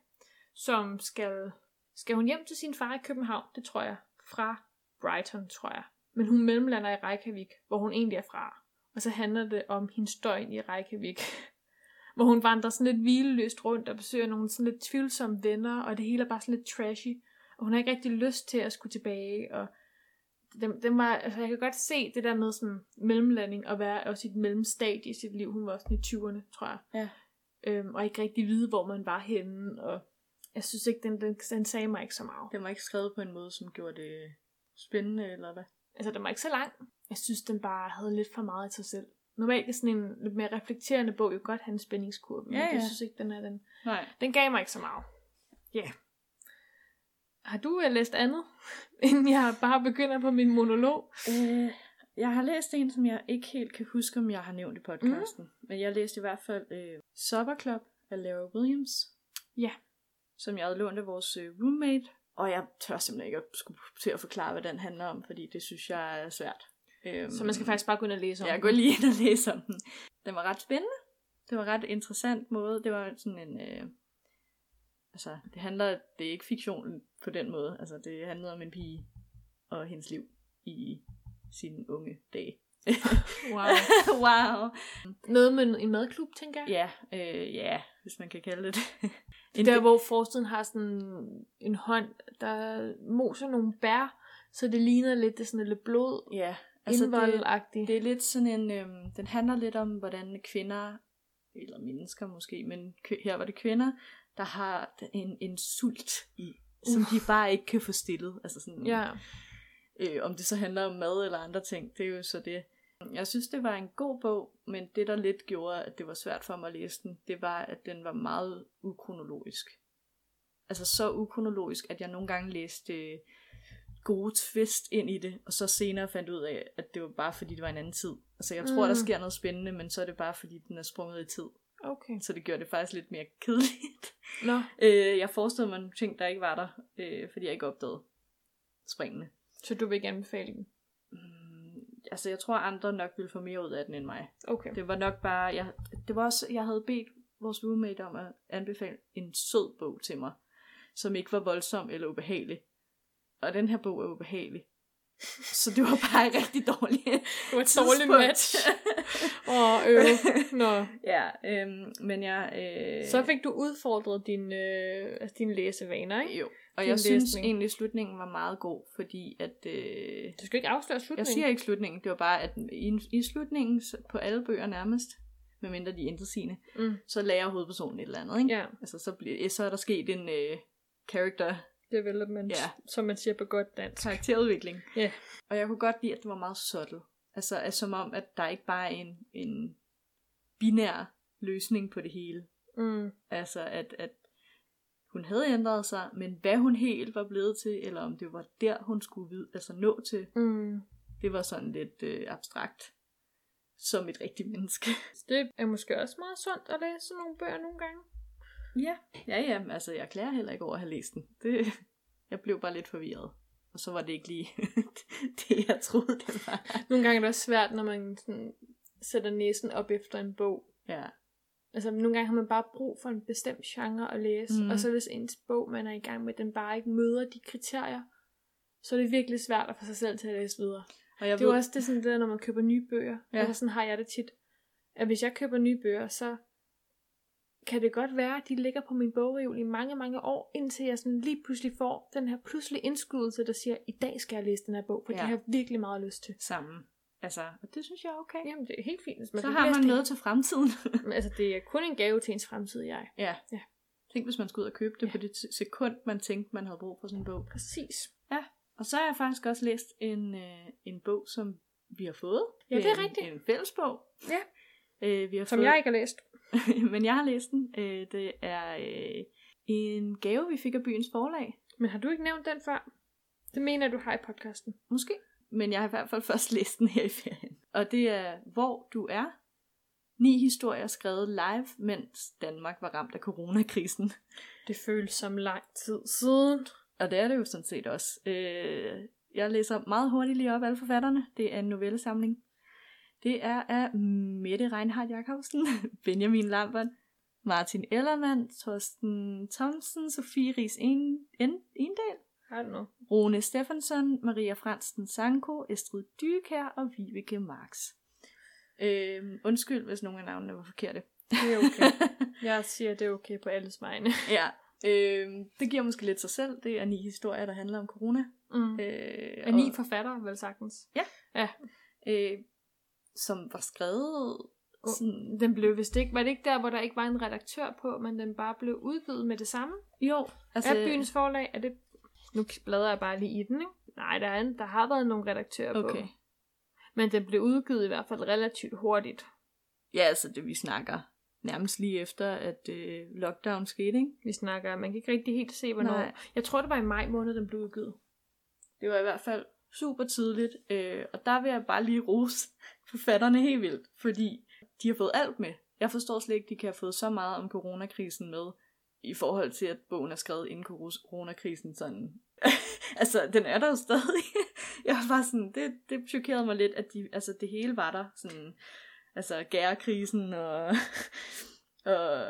som skal, skal hun hjem til sin far i København, det tror jeg, fra Brighton, tror jeg. Men hun mellemlander i Reykjavik, hvor hun egentlig er fra. Og så handler det om hendes døgn i Reykjavik, hvor hun vandrer sådan lidt hvileløst rundt og besøger nogle sådan lidt tvivlsomme venner, og det hele er bare sådan lidt trashy. Og hun har ikke rigtig lyst til at skulle tilbage, og den, den var, altså jeg kan godt se det der med sådan mellemlanding, og være også i et mellemstadie i sit liv. Hun var også i 20'erne, tror jeg. Ja. Øhm, og ikke rigtig vide, hvor man var henne, og jeg synes ikke, den, den, den sagde mig ikke så meget. Den var ikke skrevet på en måde, som gjorde det spændende, eller hvad? Altså, den var ikke så lang. Jeg synes, den bare havde lidt for meget i sig selv. Normalt er sådan en lidt mere reflekterende bog jo godt have en spændingskurve, men Ja, jeg ja. synes ikke, den er den. Nej. Den gav mig ikke så meget. Ja. Yeah. Har du øh, læst andet, inden jeg bare begynder på min monolog? Øh, jeg har læst en, som jeg ikke helt kan huske, om jeg har nævnt i podcasten. Mm. Men jeg læste i hvert fald øh, Supper Club af Laura Williams. Ja. Som jeg havde lånt af vores øh, roommate. Og jeg tør simpelthen ikke at skulle til at forklare, hvad den handler om, fordi det synes jeg er svært. Øhm, Så man skal faktisk bare gå ind og læse om Jeg går lige ind og læse om den. Den var ret spændende. Det var ret interessant måde. Det var sådan en... Øh, altså, det handler... Det er ikke fiktion på den måde. Altså, det handlede om en pige og hendes liv i sine unge dage. Wow. wow. Noget med en madklub, tænker jeg. Ja, øh, ja, hvis man kan kalde det det. Der, hvor forsiden har sådan en hånd, der moser nogle bær, så det ligner lidt, det er sådan lidt blod, Ja, altså det, det er lidt sådan en, øhm, den handler lidt om, hvordan kvinder, eller mennesker måske, men her var det kvinder, der har en, en sult i, som de bare ikke kan få stillet. Altså sådan, Ja. øh, om det så handler om mad eller andre ting, det er jo så det. Jeg synes, det var en god bog, men det, der lidt gjorde, at det var svært for mig at læse den, det var, at den var meget ukronologisk. Altså så ukronologisk, at jeg nogle gange læste øh, gode twist ind i det, og så senere fandt ud af, at det var bare fordi, det var en anden tid. Altså jeg tror, Mm. der sker noget spændende, men så er det bare fordi, den er sprunget i tid. Okay. Så det gjorde det faktisk lidt mere kedeligt. Nå, øh, jeg forestillede mig nogle ting, der ikke var der, øh, fordi jeg ikke opdagede springende. så du vil ikke anbefale den? Mm, altså, jeg tror, andre nok ville få mere ud af den end mig. Okay. Det var nok bare... Jeg, det var også, jeg havde bedt vores roommate om at anbefale en sød bog til mig, som ikke var voldsom eller ubehagelig. Og den her bog er ubehagelig. Så det var bare rigtig dårligt. Det var et dårligt match. Åh, øh. Nå. ja, øhm, men jeg... Øh, Så fik du udfordret dine, øh, altså dine læsevaner, ikke? Jo, og din jeg synes læsning. egentlig, at slutningen var meget god, fordi at... Øh, Du skal ikke afsløre slutningen. Jeg siger ikke slutningen, det var bare, at i, i slutningen på alle bøger nærmest, medmindre de ændrer sine, Mm. så lærer hovedpersonen et eller andet, ikke? Ja, Altså, så, bliver, så er der sket en øh, character development, Ja. som man siger på godt dansk. karakterudvikling. Ja. Og jeg kunne godt lide, at det var meget subtle. Altså, at, som om, at der ikke bare er en, en binær løsning på det hele. Mm. Altså, at, at hun havde ændret sig, men hvad hun helt var blevet til, eller om det var der, hun skulle vide, altså nå til, Mm. det var sådan lidt øh, abstrakt som et rigtigt menneske. Det er måske også meget sundt at læse sådan nogle bøger nogle gange. Ja, ja, ja, altså jeg klager heller ikke over at have læst den. Det, jeg blev bare lidt forvirret. Og så var det ikke lige det, jeg troede, det var. Nogle gange er det også svært, når man sådan sætter næsen op efter en bog. Ja, Altså nogle gange har man bare brug for en bestemt genre at læse, Mm. og så hvis ens bog, man er i gang med, den bare ikke møder de kriterier, så er det virkelig svært at få sig selv til at læse videre. og jeg Det er jo ved, også det, sådan, det der, når man køber nye bøger. Ja. Altså sådan har jeg det tit. At hvis jeg køber nye bøger, så kan det godt være, at de ligger på min bogreol i mange, mange år, indtil jeg sådan lige pludselig får den her pludselig indskydelse, der siger, i dag skal jeg læse den her bog, for Ja. ja. det har jeg virkelig meget lyst til. sammen. Altså, og det synes jeg er okay. Jamen, det er helt fint. Man så har man det. noget til fremtiden. Altså, det er kun en gave til ens fremtid, jeg. ja. Ja. Tænk, hvis man skulle ud og købe det Ja. på det sekund, man tænkte, man havde brug for sådan en bog. Præcis. Og så har jeg faktisk også læst en, øh, en bog, som vi har fået. Ja, det er en, rigtigt. En fælles bog. Ja. Øh, vi har Som fået, jeg ikke har læst. men jeg har læst den. Øh, det er øh, en gave, vi fik af byens forlag. Men har du ikke nævnt den før? Det mener du har i podcasten. Måske. Men jeg har i hvert fald først læst den her i ferien. Og det er Hvor du er. Ni historier skrevet live, mens Danmark var ramt af coronakrisen. Det føles som lang tid siden. Og det er det jo sådan set også. Øh, jeg læser meget hurtigt lige op alle forfatterne. Det er en novellesamling. Det er af Mette Reinhardt Jacobsen, Benjamin Lambert, Martin Ellermann, Torsten Thomsen, Sofie Ries En- En- Endal. Rune Stefansson, Maria Fransten Sanko, Estrid Dykær og Vibeke Marx. Øh, undskyld, hvis nogle af navnene var forkerte. Det er okay. jeg siger, det er okay på alles vegne. ja, øh, det giver måske lidt sig selv. Det er ni historier, der handler om corona. Mm. Øh, Og ni forfattere, vel sagtens. øh, som var skrevet sådan, Den blev vist ikke, var det ikke der, hvor der ikke var en redaktør på, men den bare blev udgivet med det samme? jo, Altså, er byens forlag, er det... Nu bladrer jeg bare lige i den, ikke? Nej, der, er en, der har været nogle redaktører okay. på. Men den blev udgivet i hvert fald relativt hurtigt. Ja, altså det vi snakker nærmest lige efter, at øh, lockdown skete, ikke? Vi snakker, man kan ikke rigtig helt se, hvornår. Nej. Jeg tror, det var i maj måned, den blev udgivet. Det var i hvert fald super tidligt, øh, og der vil jeg bare lige rose forfatterne helt vildt, fordi de har fået alt med. Jeg forstår slet ikke, de kan have fået så meget om coronakrisen med, i forhold til, at bogen er skrevet inden coronakrisen sådan. altså, den er der jo stadig. jeg var bare sådan, det, det chokerede mig lidt, at de, altså, det hele var der. Sådan, altså, gærkrisen og, og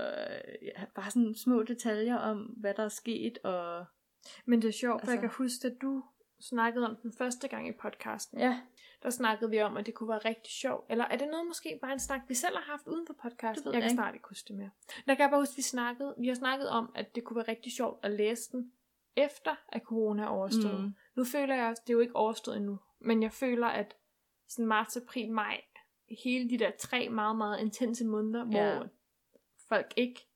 ja, bare sådan små detaljer om, hvad der er sket, og Men det er sjovt, for Altså- jeg kan huske, at du snakkede om den første gang i podcasten. ja, Der snakkede vi om, at det kunne være rigtig sjovt. Eller er det noget måske bare en snak, vi selv har haft uden for podcasten? Jeg kan ikke. snart ikke huske det mere. Der kan jeg bare huske, at vi snakkede, vi har snakket om, at det kunne være rigtig sjovt at læse den, efter at corona er overstået. Mm. Nu føler jeg, det er jo ikke overstået endnu, men jeg føler, at sådan marts, april, maj, hele de der tre meget, meget intense måneder, Ja. hvor folk ikke,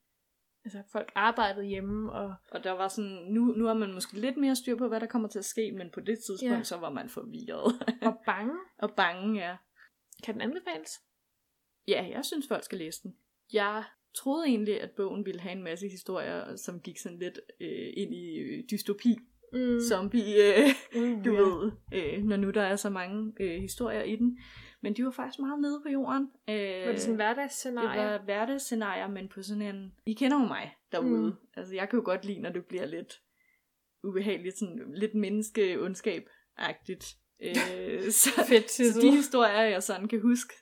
altså folk arbejdede hjemme, og Og der var sådan, nu, nu har man måske lidt mere styr på, hvad der kommer til at ske, men på det tidspunkt, Ja. så var man forvirret. var bange. og bange, ja. Kan den anbefales? Ja, jeg synes, folk skal læse den. Jeg troede egentlig, at bogen ville have en masse historier, som gik sådan lidt øh, ind i øh, dystopi. Mm. Zombie, øh, mm, du ja. ved, øh, når nu der er så mange øh, historier i den. Men de var faktisk meget nede på jorden. Øh, Var det sådan en det var hverdagsscenarier, men på sådan en... I kender jo mig derude. Mm. Altså, jeg kan jo godt lide, når det bliver lidt ubehageligt, sådan lidt menneskeondskab-agtigt. Øh, så, Fedt, så de historier, jeg sådan kan huske,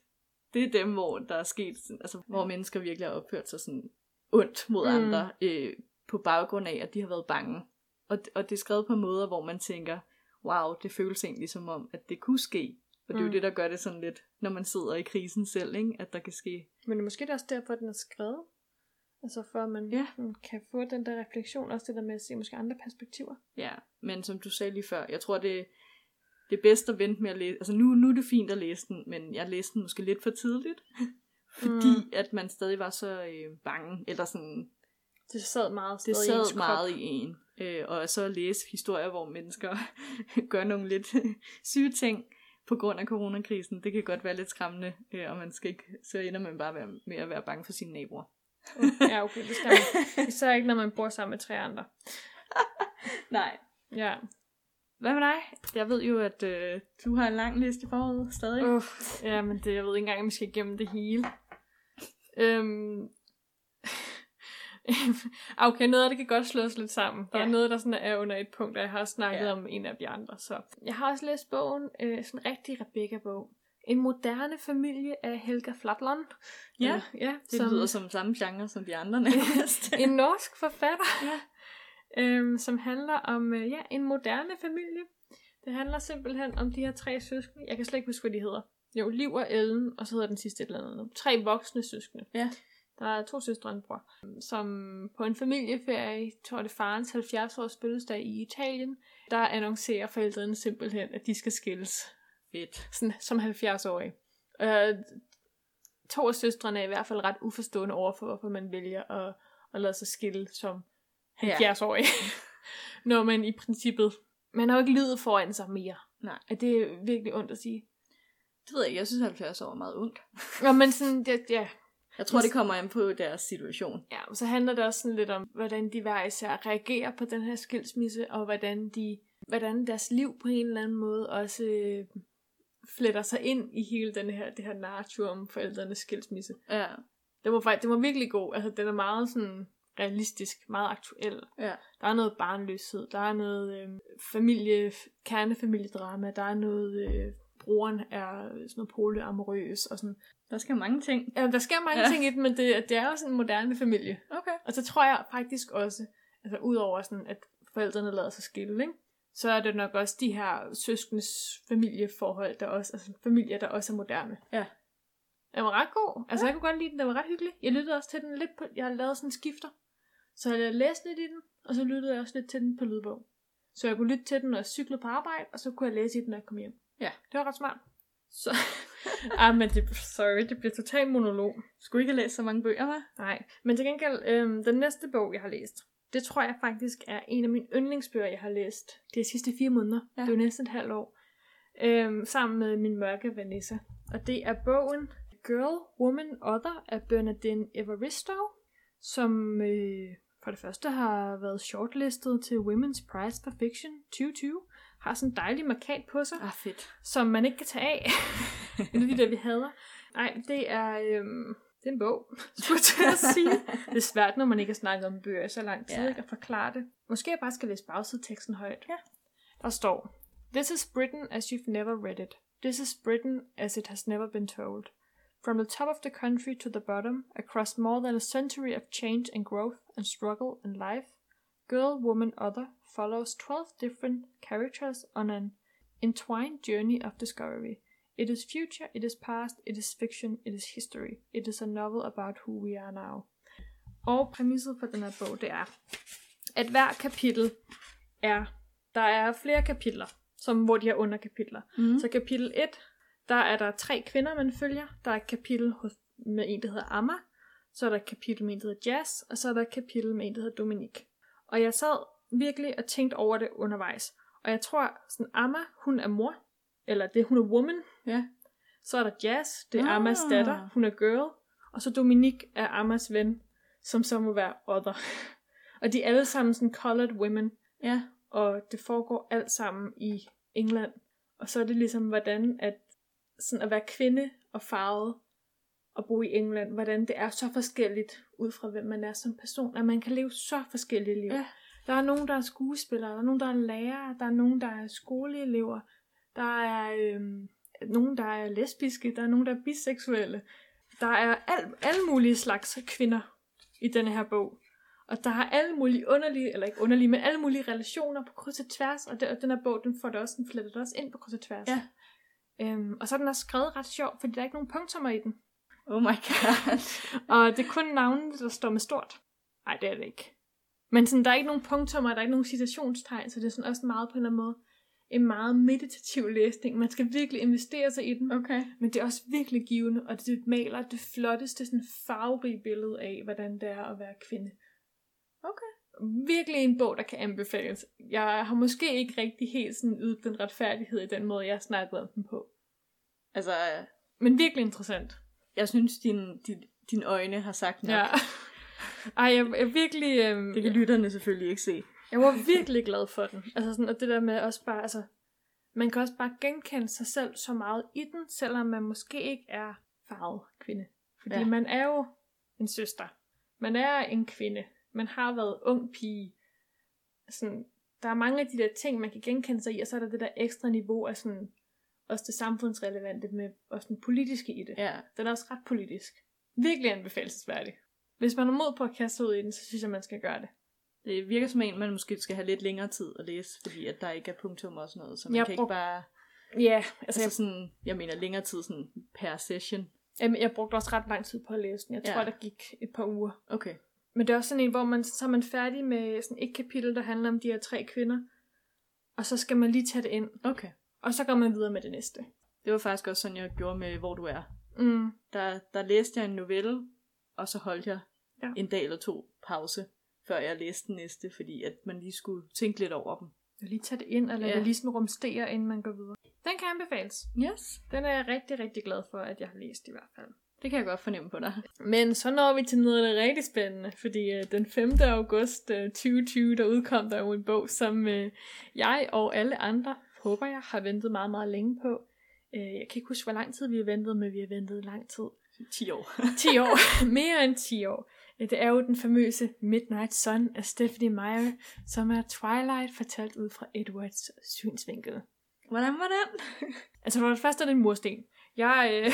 det er dem, hvor der er sket, sådan- altså hvor mennesker virkelig har opført sig sådan ondt mod mm. andre, øh, på baggrund af, at de har været bange. Og, og det er skrevet på måder, hvor man tænker, wow, det føles egentlig som om, at det kunne ske. Og det er Mm. jo det, der gør det sådan lidt, når man sidder i krisen selv, ikke? at der kan ske. Men måske det er også derfor, at den er skrevet. Altså for at man Ja. kan få den der refleksion, også det der med at se måske andre perspektiver. Ja, men som du sagde lige før, jeg tror, det, det er bedst at vente med at læse. Altså nu, nu er det fint at læse den, men jeg læste den måske lidt for tidligt. fordi Mm. at man stadig var så øh, bange, eller sådan, Det sad meget det stadig i ens sad krop. meget i en. Øh, og så at læse historier, hvor mennesker gør nogle lidt syge ting på grund af coronakrisen, det kan godt være lidt skræmmende, øh, og man skal ikke, så ender man bare med at være bange for sine naboer. Ja, okay, det skal man. Især ikke, når man bor sammen med tre andre. Nej. Ja. Hvad med dig? Jeg ved jo, at øh, du har en lang liste forud stadig. Uh, ja, men det, jeg ved ikke engang, om vi skal igennem det hele. Øhm. okay, noget af det kan godt slås lidt sammen. Der ja. Er noget, der sådan er under et punkt, og jeg har også snakket. Ja. om en af de andre. Så. Jeg har også læst bogen, øh, sådan en rigtig Rebecca-bog. En moderne familie af Helga Flatland. Ja, Øh, ja det som... lyder som samme genre som de andre nærmest. en norsk forfatter, Ja. øhm, som handler om øh, ja, en moderne familie. Det handler simpelthen om de her tre søskende. Jeg kan slet ikke huske, hvad de hedder. Jo, Liv og Ellen, og så hedder den sidste et eller andet. Tre voksne søskende. Ja. Der er to søstre og en bror, som på en familieferie, tror det er farens 70-års fødselsdag i Italien, der annoncerer forældrene simpelthen, at de skal skilles Fedt. sådan, som 70-årig. Øh, to af søstrene er i hvert fald ret uforstående overfor, hvorfor man vælger at, at lade sig skille som 70-årig. Når man i princippet, man har jo ikke livet foran sig mere. Nej. Er det virkelig ondt at sige? Det ved jeg ikke. Jeg synes, 70 år er meget ungt. Nå, men sådan, det, ja, Jeg tror, det kommer an på deres situation. ja, så handler det også sådan lidt om, hvordan de hver især reagerer på den her skilsmisse, og hvordan de hvordan deres liv på en eller anden måde også øh, fletter sig ind i hele den her, det her narrativ om forældrenes skilsmisse. Ja. Den var, faktisk, den var virkelig god. Altså, den er meget sådan realistisk, meget aktuel. Ja. Der er noget barnløshed, der er noget øh, familie, kernefamiliedrama, der er noget, øh, broren er sådan noget polyamorøs og sådan. Der skal mange ting. Ja, der sker mange Ja. ja. ting i den, men det, det er jo sådan en moderne familie. Okay. Og så tror jeg faktisk også, altså udover sådan, at forældrene lader sig skille, ikke? så er det nok også de her søskendes familieforhold, der også, altså familier, der også er moderne. Ja. Den var ret god. Altså, jeg kunne godt lide den. Den var ret hyggelig. Jeg lyttede også til den lidt på... Jeg har lavet sådan skifter. Så jeg læste lidt i den, og så lyttede jeg også lidt til den på lydbog. Så jeg kunne lytte til den, når jeg cyklede på arbejde, og så kunne jeg læse i den, når jeg kom hjem. Ja. Det var ret smart. Så... ah, men det, sorry, det bliver totalt monolog. Skulle ikke have læst så mange bøger, hva'? Nej, men til gengæld, øhm, den næste bog, jeg har læst, det tror jeg faktisk er en af mine yndlingsbøger, jeg har læst de sidste fire måneder. Ja. Det er jo næsten et halvt år. Øhm, sammen med min mørke Vanessa. Og det er bogen Girl, Woman, Other af Bernadine Evaristo, som øh, for det første har været shortlistet til Women's Prize for Fiction 2020. Har sådan en dejlig markat på sig Ah, fedt. som man ikke kan tage af. en af de der, vi hader. Nej, det er, øhm, det er en bog, skulle jeg at sige. Det er svært, når man ikke har snakket om bøger i så lang tid, ja. ikke, at forklare det. Måske jeg bare skal læse bagsideteksten højt. Ja. Der står, This is Britain as you've never read it. This is Britain as it has never been told. From the top of the country to the bottom, across more than a century of change and growth and struggle and life, Girl, Woman, Other follows 12 different characters on an entwined journey of discovery. It is future, it is past, it is fiction, it is history. It is a novel about who we are now. Og præmisset for den her bog, det er, at hver kapitel er, der er flere kapitler, som, hvor de er underkapitler. Mm. Så kapitel 1, der er der tre kvinder, man følger. Der er et kapitel hos, med en, der hedder Amma. Så er der et kapitel med en, der hedder Jazz. Og så er der et kapitel med en, der hedder Dominique. Og jeg sad virkelig og tænkte over det undervejs. Og jeg tror, sådan Amma, hun er mor. Eller det, hun er woman. Ja. Så er der Jazz, det er Ah. Ammas datter, hun er girl. Og så Dominique er Ammas ven, som så må være other. og de er alle sammen sådan colored women. Ja. Og det foregår alt sammen i England. Og så er det ligesom, hvordan at, sådan at være kvinde og farvet og bo i England, hvordan det er så forskelligt ud fra, hvem man er som person, at man kan leve så forskellige liv. Ja. Der er nogen, der er skuespillere, der er nogen, der er lærere, der er nogen, der er skoleelever, der er øhm, nogen, der er lesbiske, der er nogen, der er biseksuelle. Der er al, alle mulige slags kvinder i denne her bog. Og der er alle mulige underlige, eller ikke underlige, men alle mulige relationer på kryds og tværs, og, det, og den her bog, den får det også, den fletter det også ind på kryds og tværs. Ja. Øhm, og så er den også skrevet ret sjovt, fordi der er ikke nogen punktummer i den. Oh my god. Og det er kun navnene, der står med stort. Nej, det er det ikke. Men sådan, der er ikke nogen punktummer, der er ikke nogen citationstegn, så det er sådan også meget på en eller anden måde en meget meditativ læsning. Man skal virkelig investere sig i den. Okay. Men det er også virkelig givende, og det maler det flotteste, sådan farverige billede af, hvordan det er at være kvinde. Okay. Virkelig en bog, der kan anbefales. Jeg har måske ikke rigtig helt sådan ydet den retfærdighed i den måde, jeg snakkede om den på. Altså, Men virkelig interessant. jeg synes, din, din, dine øjne har sagt nok. Ja. Ej, jeg, jeg virkelig... Øhm, Det kan lytterne selvfølgelig ikke se. Jeg var virkelig glad for den. Altså sådan, og det der med også bare, altså, man kan også bare genkende sig selv så meget i den, selvom man måske ikke er farvet kvinde. Fordi Ja. ja. man er jo en søster. Man er en kvinde. Man har været ung pige. Sådan, der er mange af de der ting, man kan genkende sig i, og så er der det der ekstra niveau af sådan, også det samfundsrelevante med også den politiske i det. Ja. Den er også ret politisk. Virkelig anbefalesværdig. Hvis man har mod på at kaste ud i den, så synes jeg, man skal gøre det. Det virker som en, man måske skal have lidt længere tid at læse, fordi at der ikke er punktum og sådan noget. Så man Jeg kan brug- ikke bare... Ja, Altså, altså sådan, jeg mener længere tid sådan per session. Jamen, jeg brugte også ret lang tid på at læse den. Jeg Ja. tror, der gik et par uger. Okay. Men det er også sådan en, hvor man, så er man færdig med sådan et kapitel, der handler om de her tre kvinder. Og så skal man lige tage det ind. Okay. Og så går man videre med det næste. Det var faktisk også sådan, jeg gjorde med Hvor du er. Mm. Der, der læste jeg en novelle, og så holdt jeg Ja. en dag eller to pause, før jeg læste den næste, fordi at man lige skulle tænke lidt over dem. Og lige tage det ind, og lade Ja. det lige sådan rumstere, inden man går videre. Den kan anbefales. Yes. Den er jeg rigtig, rigtig glad for, at jeg har læst i hvert fald. Det kan jeg godt fornemme på dig. Men så når vi til noget af det rigtig spændende, fordi uh, den 5. august uh, 2020, der udkom der jo en bog, som uh, jeg og alle andre, håber jeg, har ventet meget, meget længe på. Uh, jeg kan ikke huske, hvor lang tid vi har ventet, men vi har ventet lang tid. 10 år. 10 år. Mere end 10 år. Øh, Det er jo den famøse Midnight Sun af Stephanie Meyer, som er Twilight fortalt ud fra Edwards synsvinkel. Hvordan var den? Altså for det første er det en mursten. Jeg, øh,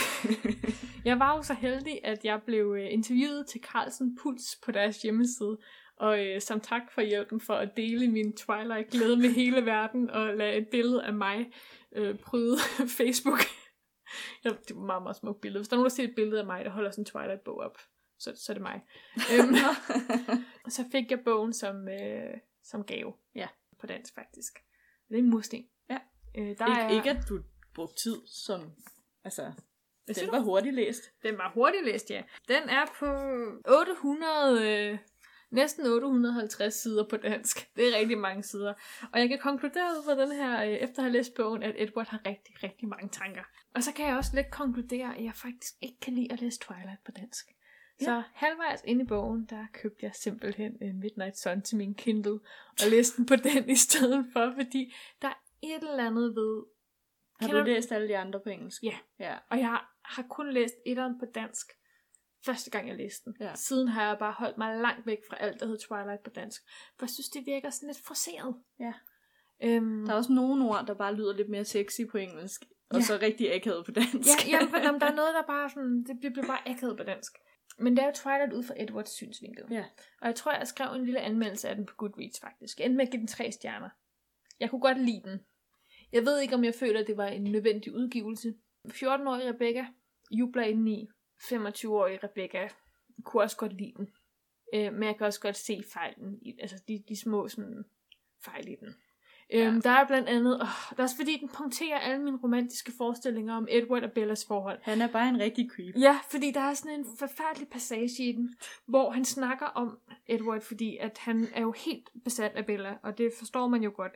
jeg var jo så heldig, at jeg blev øh, interviewet til Carlsen Puls på deres hjemmeside. Og øh, som tak for hjælpen for at dele min Twilight-glæde med hele verden og lade et billede af mig øh, pryde Facebook. Ja, det var et meget, meget smukt billede. Hvis der er nogen, der ser et billede af mig, der holder sådan en Twilight-bog op, så, så er det mig. øhm, og så fik jeg bogen som, øh, som gave. Ja. På dansk faktisk. Det er en mursten. Ja. Øh, der ikke, er... ikke at du brugte tid som... Altså, Hvad den var hurtigt læst. Den var hurtigt læst, ja. Den er på 800, øh, næsten 850 sider på dansk. Det er rigtig mange sider. Og jeg kan konkludere ud fra den her, øh, efter at have læst bogen, at Edward har rigtig, rigtig mange tanker. Og så kan jeg også lidt konkludere, at jeg faktisk ikke kan lide at læse Twilight på dansk. Så Ja. halvvejs ind i bogen, der købte jeg simpelthen en Midnight Sun til min Kindle, og læste den på den i stedet for, fordi der er et eller andet ved... Har Kender du læst alle de andre på engelsk? Ja. Ja. Og jeg har, har kun læst etteren på dansk, første gang jeg læste den. Ja. Siden har jeg bare holdt mig langt væk fra alt, der hed Twilight på dansk. For jeg synes, det virker sådan lidt forseret. Ja. Øhm, Der er også nogle ord, der bare lyder lidt mere sexy på engelsk, og Ja. så rigtig akavet på dansk. ja, jamen, men om der er noget, der bare sådan, det bliver bliver bare akavet på dansk. Men det er jo Twilight ud fra Edwards synsvinkel. Ja. Og jeg tror, jeg skrev en lille anmeldelse af den på Goodreads faktisk. Jeg endte med at give den tre stjerner. Jeg kunne godt lide den. Jeg ved ikke, om jeg føler, at det var en nødvendig udgivelse. 14-årige Rebecca jubler indeni. 25-årige Rebecca kunne også godt lide den. Øh, men jeg kan også godt se fejlen i Altså de, de små sådan, fejl i den. Øhm, der er blandt andet, åh, det er også fordi, den punkterer alle mine romantiske forestillinger om Edward og Bellas forhold. Han er bare en rigtig creep. Ja, fordi der er sådan en forfærdelig passage i den, hvor han snakker om Edward, fordi at han er jo helt besat af Bella, og det forstår man jo godt.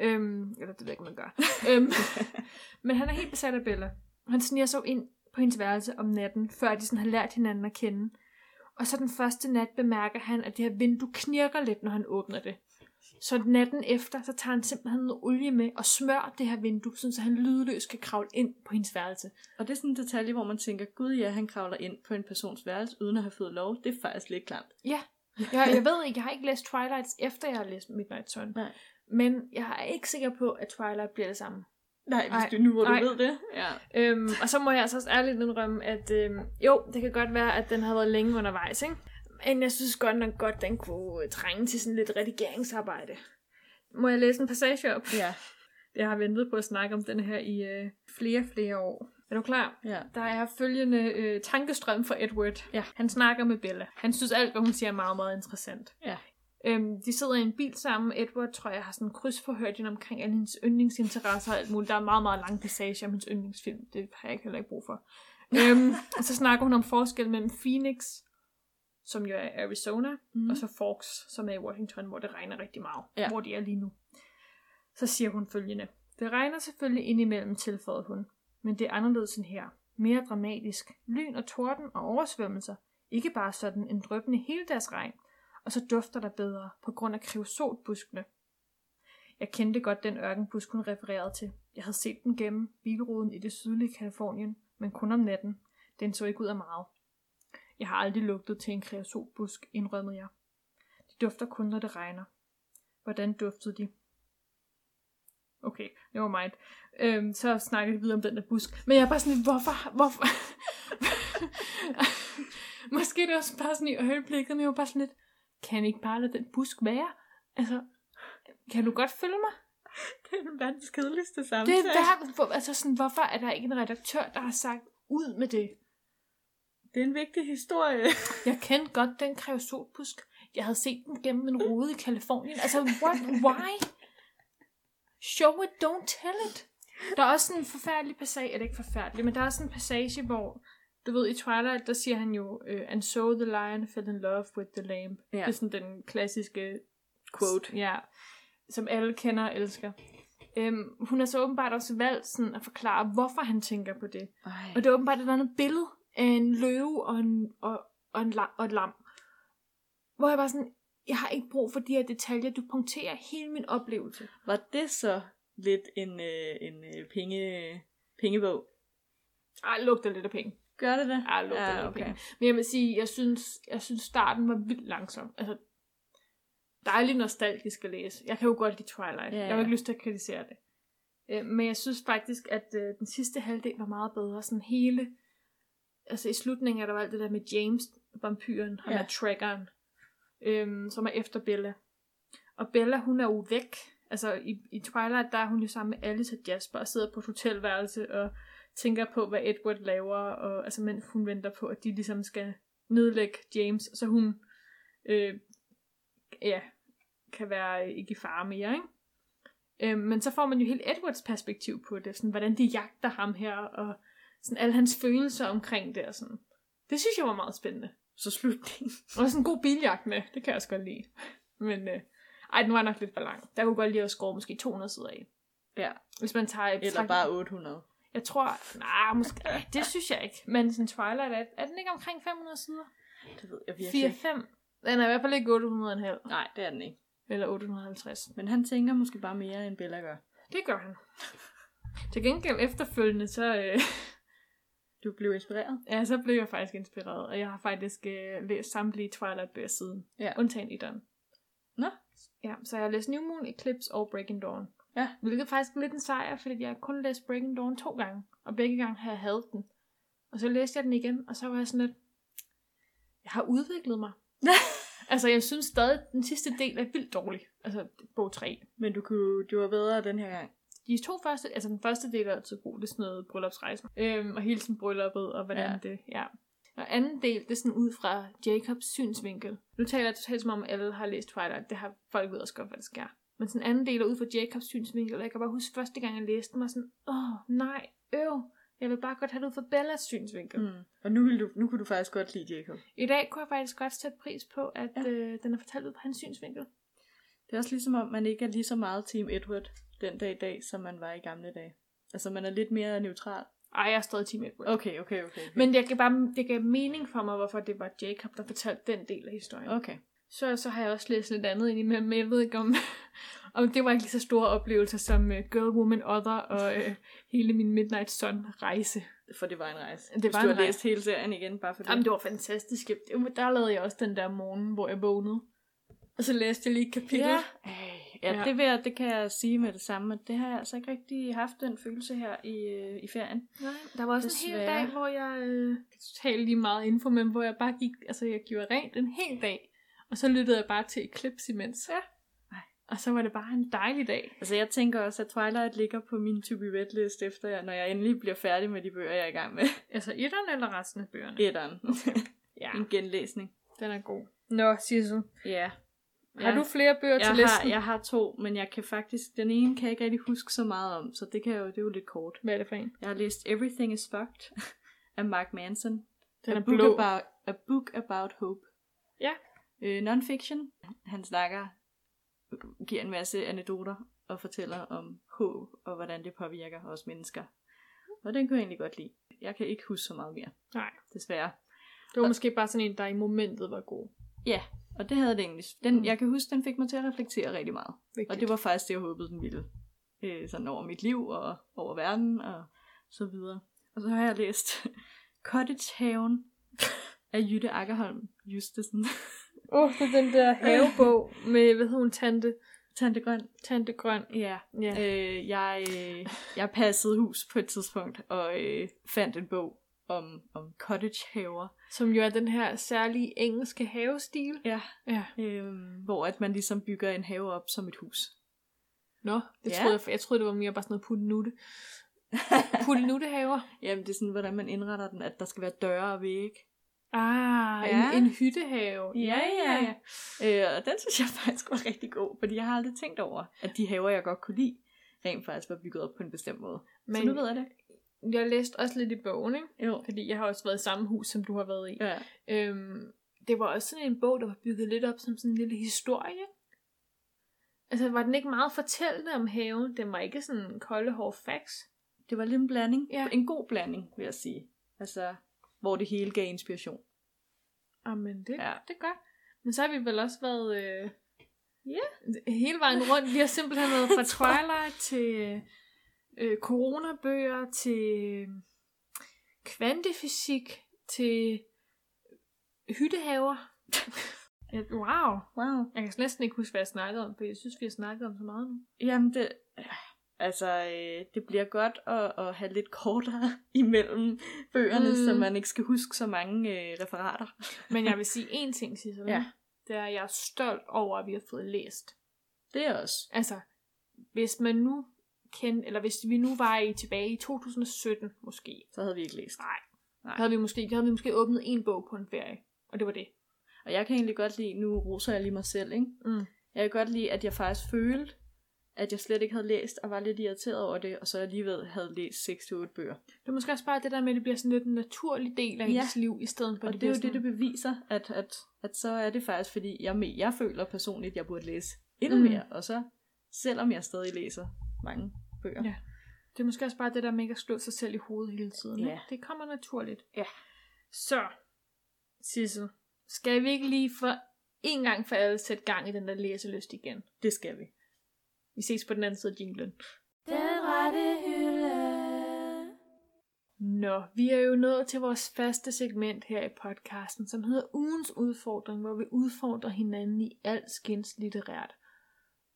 Øhm, eller det ved jeg ikke, man gør. øhm, men han er helt besat af Bella. Han sniger sig jo ind på hendes værelse om natten, før de sådan har lært hinanden at kende. Og så den første nat bemærker han, at det her vindue knirker lidt, når han åbner det. Så natten efter, så tager han simpelthen noget olie med og smører det her vindue, sådan så han lydløst kan kravle ind på hendes værelse. Og det er sådan en detalje, hvor man tænker, gud ja, han kravler ind på en persons værelse, uden at have fået lov. Det er faktisk lidt klamt. Ja, jeg, jeg ved ikke, jeg har ikke læst Twilight, efter jeg har læst Midnight Sun. Nej. Men jeg er ikke sikker på, at Twilight bliver det samme. Nej, hvis Ej, du nu, hvor du ved det. Ja. Øhm, og så må jeg altså også ærligt indrømme, at øhm, jo, det kan godt være, at den har været længe undervejs, ikke? Men jeg synes godt nok godt, den kunne øh, trænge til sådan lidt redigeringsarbejde. Må jeg læse en passage op? Ja. Jeg har ventet på at snakke om den her i øh, flere, flere år. Er du klar? ja. Der er følgende øh, tankestrøm for Edward. Ja. Han snakker med Bella. Han synes alt, hvad hun siger, er meget, meget interessant. Ja. Øhm, de sidder i en bil sammen. Edward, tror jeg, har sådan krydsforhørt hende omkring alle hendes yndlingsinteresser og alt muligt. Der er meget, meget lang passage om hendes yndlingsfilm. Det har jeg ikke heller ikke brug for. øhm, og så snakker hun om forskel mellem Phoenix, som jo er Arizona, mm. og så Forks, som er i Washington, hvor det regner rigtig meget. Ja. Hvor de er lige nu. Så siger hun følgende. Det regner selvfølgelig indimellem, tilføjede hun. Men det er anderledes end her. Mere dramatisk. Lyn og torden og oversvømmelser. Ikke bare sådan en drøbende hele deres regn, og så dufter der bedre på grund af kreosotbuskene. Jeg kendte godt den ørkenbusk, hun refererede til. Jeg havde set den gennem bilruden i det sydlige Kalifornien, men kun om natten. Den så ikke ud af meget. Jeg har aldrig lugtet til en kreosotbusk, indrømmede jeg. De dufter kun, når det regner. Hvordan duftede de? Okay, det var mig. Øhm, så snakker vi videre om den der busk. Men jeg er bare sådan lidt, hvorfor? hvorfor? Måske det også bare sådan i øjeblikket, men jeg var bare sådan lidt, kan ikke bare lade den busk være? Altså, kan du godt følge mig? Det er den verdens kedeligste Det samtale. er verdens, hvor, altså sådan, hvorfor er der ikke en redaktør, der har sagt, ud med det? det er en vigtig historie. Jeg kendte godt den kreosotbusk. Jeg havde set den gennem en rude i Kalifornien. Altså, what? Why? Show it, don't tell it. Der er også en forfærdelig passage, eller ikke forfærdelig, men der er også en passage, hvor, du ved, i Twilight, der siger han jo, uh, and so the lion fell in love with the lamb. Ja. Det er sådan den klassiske Quote. Ja, som alle kender og elsker. Øhm, hun har så åbenbart også valgt sådan at forklare, hvorfor han tænker på det. Ej. Og det er åbenbart et eller andet billede af en løve og, en, og, og, en lam, og et lam. Hvor jeg bare sådan, jeg har ikke brug for de her detaljer. Du punkterer hele min oplevelse. Var det så lidt en, øh, en øh, penge, pengebog? Ej, lugter lidt af penge. Gør det det? Ej, lugter af penge. Men jeg vil sige, jeg synes, jeg synes starten var vildt langsom. Altså, dejligt nostalgisk at læse. Jeg kan jo godt lide Twilight. Ja, Jeg har ja. ikke lyst til at kritisere det. Øh, Men jeg synes faktisk, at øh, den sidste halvdel var meget bedre. Sådan hele... Altså i slutningen er der jo alt det der med James, vampyren, ham Ja. ja. er trackeren, øhm, som er efter Bella. Og Bella, hun er jo væk. Altså i, i Twilight, der er hun jo sammen med Alice og Jasper og sidder på et hotelværelse og tænker på, hvad Edward laver, og altså mens hun venter på, at de ligesom skal nedlægge James, så hun øh, ja, kan være ikke i fare mere, ikke? Øh, men så får man jo helt Edwards perspektiv på det, sådan, hvordan de jagter ham her, og sådan alle hans følelser omkring det, og sådan. Det synes jeg var meget spændende. Så slutningen. Og sådan en god biljagt med, det kan jeg også godt lide. Men øh, ej, den var nok lidt for lang. Der kunne godt lige at score måske 200 sider af. Ja. Hvis man tager et Eller bare 800. Jeg tror, nej, måske, ej, det synes jeg ikke. Men sådan Twilight, er, er den ikke omkring 500 sider? Det ved jeg virkelig ikke. 4-5. Den er i hvert fald ikke 800,5. Nej, det er den ikke. Eller 850. Men han tænker måske bare mere, end Bella gør. Det gør han. Til gengæld efterfølgende, så, øh, Du blev inspireret? ja, så blev jeg faktisk inspireret. Og jeg har faktisk øh, læst samtlige Twilight-bøger siden. Ja. Undtagen etteren. Nå. Ja, så jeg har læst New Moon, Eclipse og Breaking Dawn. Ja. Hvilket faktisk er lidt en sejr, fordi jeg kun læst Breaking Dawn to gange. Og begge gange har jeg hadet den. Og så læste jeg den igen, og så var jeg sådan lidt... Jeg har udviklet mig. altså, jeg synes stadig, at den sidste del er vildt dårlig. Altså, bog 3. Men du kunne, du var bedre den her gang. De to første, altså den første del er altid god, det er sådan noget bryllupsrejsen. Øhm, og hele sådan brylluppet, og hvordan Ja. det, ja. Og anden del, det er sådan ud fra Jacobs synsvinkel. Nu taler jeg totalt som om alle har læst Twilight, det har folk ved også godt, hvad det skal. Men sådan anden del er ud fra Jacobs synsvinkel, og jeg kan bare huske første gang, jeg læste den, var sådan, åh nej, øv, jeg vil bare godt have det ud fra Bellas synsvinkel. Mm. Og nu, vil du, nu kunne du faktisk godt lide Jacob. I dag kunne jeg faktisk godt sætte pris på, at ja. øh, den er fortalt ud fra hans synsvinkel. Det er også ligesom om, man ikke er lige så meget Team Edward den dag i dag, som man var i gamle dage. Altså, man er lidt mere neutral. Ej, jeg er stadig Team Edward. Okay, okay, okay. okay. Men det gav, bare, det gav mening for mig, hvorfor det var Jacob, der fortalte den del af historien. Okay. Så, så har jeg også læst lidt andet ind imellem, men jeg ved ikke om, om det var ikke lige så store oplevelser som uh, Girl, Woman, Other og uh, hele min Midnight Sun rejse. For det var en rejse. Det Hvis var du en har rejse. læst hele serien igen, bare for det. Jamen, det var fantastisk. Der lavede jeg også den der morgen, hvor jeg vågnede. Og så læste jeg lige et kapitel. Ja, Ej, ja, Ja. Det, vil jeg, det kan jeg sige med det samme, at det har jeg altså ikke rigtig haft den følelse her i, øh, i ferien. Nej, der var også en hel Desværre. dag, hvor jeg øh, totalt lige meget info, men hvor jeg bare gik, altså jeg gjorde rent en hel dag. Og så lyttede jeg bare til Eclipse imens. Ja. Og så var det bare en dejlig dag. Altså jeg tænker også, at Twilight ligger på min to be read list efter, jeg, når jeg endelig bliver færdig med de bøger, jeg er i gang med. Altså etteren eller resten af bøgerne? Etteren. Ja, en genlæsning. den er god. Nå, Sissel. Ja. Har du flere bøger til jeg listen? har, jeg har to, men jeg kan faktisk, den ene kan jeg ikke rigtig huske så meget om, så det, kan jeg jo, det er jo lidt kort. Hvad er det for en? Jeg har læst Everything is Fucked af Mark Manson. Den a er book blå. About, a book about hope. Ja. Øh, non-fiction. Han snakker, giver en masse anekdoter og fortæller om håb og hvordan det påvirker os mennesker. Og den kunne jeg egentlig godt lide. Jeg kan ikke huske så meget mere, Nej. desværre. Det var måske bare sådan en, der i momentet var god. Ja, og det havde det egentlig. Den, Mm. Jeg kan huske, den fik mig til at reflektere rigtig meget. Vigtigt. Og det var faktisk det, jeg håbede, den ville. Øh, sådan over mit liv og over verden og så videre. Og så har jeg læst Cottage Haven af Jytte Akkerholm Justesen. Åh, oh, det er den der havebog med, hvad hedder hun, Tante, Tante Grøn. Tante Grøn. Ja. Ja. Øh, jeg, øh, jeg passede hus på et tidspunkt og øh, fandt en bog om, om cottage haver. Som jo er den her særlige engelske havestil. Ja. Ja. Øh, hvor at man ligesom bygger en have op som et hus. Nå, det Ja. troede jeg, jeg troede, det var mere bare sådan noget puttenutte. Puttenuttehaver. Jamen, det er sådan, hvordan man indretter den, at der skal være døre og væg. Ah, Ja. en, en hyttehave. Øh, og den synes jeg faktisk var rigtig god, fordi jeg har aldrig tænkt over, at de haver, jeg godt kunne lide, rent faktisk var bygget op på en bestemt måde. Men, så nu ved jeg det. jeg læste også lidt i bogen, ikke? Jo. Fordi jeg har også været i samme hus, som du har været i. Ja. Øhm, det var også sådan en bog, der var bygget lidt op som sådan en lille historie. Altså, var den ikke meget fortællende om haven? Den var ikke sådan en kolde hård facts. Det var lidt en blanding. Ja. En god blanding, vil jeg sige. Altså, hvor det hele gav inspiration. Jamen, det, Ja. det godt. Men så har vi vel også været øh, ja. hele vejen rundt. Vi har simpelthen været fra Twilight til øh, coronabøger, til øh, kvantefysik, til hyttehaver. Ja, wow. Wow. Jeg kan næsten ikke huske, hvad jeg snakkede om, for jeg synes, vi har snakket om så meget nu. Jamen, det, altså, øh, det bliver godt at, at have lidt kortere imellem bøgerne, Mm. så man ikke skal huske så mange øh, referater. Men jeg vil sige én ting, Sissel. Ja. Det er, at jeg er stolt over, at vi har fået læst. Det er også. Altså, hvis man nu kendte, eller hvis vi nu var i tilbage i 2017 måske, Så havde vi ikke læst. nej, Nej. havde vi måske, havde vi måske åbnet en bog på en ferie, og det var det. Og jeg kan egentlig godt lide, nu roser jeg lige mig selv, ikke? Mm. Jeg kan godt lide, at jeg faktisk følte, at jeg slet ikke havde læst, og var lidt irriteret over det, og så alligevel havde læst 6-8 bøger. Det er måske også bare det der med, at det bliver sådan lidt en naturlig del af Ja. ens liv, i stedet for, Og at det, er jo bliver det, det sådan, beviser, at, at, at så er det faktisk, fordi jeg, me- jeg føler personligt, at jeg burde læse endnu Mm. mere, og så, selvom jeg stadig læser mange bøger. Ja. det er måske også bare det der med ikke at slå sig selv i hovedet hele tiden. Ja. Det kommer naturligt. Ja. Så, Sissel, skal vi ikke lige for en gang for alle sætte gang i den der læselyst igen? Det skal vi. Vi ses på den anden side af jinglen. Den rette hylde. Nå, vi er jo nået til vores faste segment her i podcasten, som hedder ugens udfordring, hvor vi udfordrer hinanden i alt skins litterært.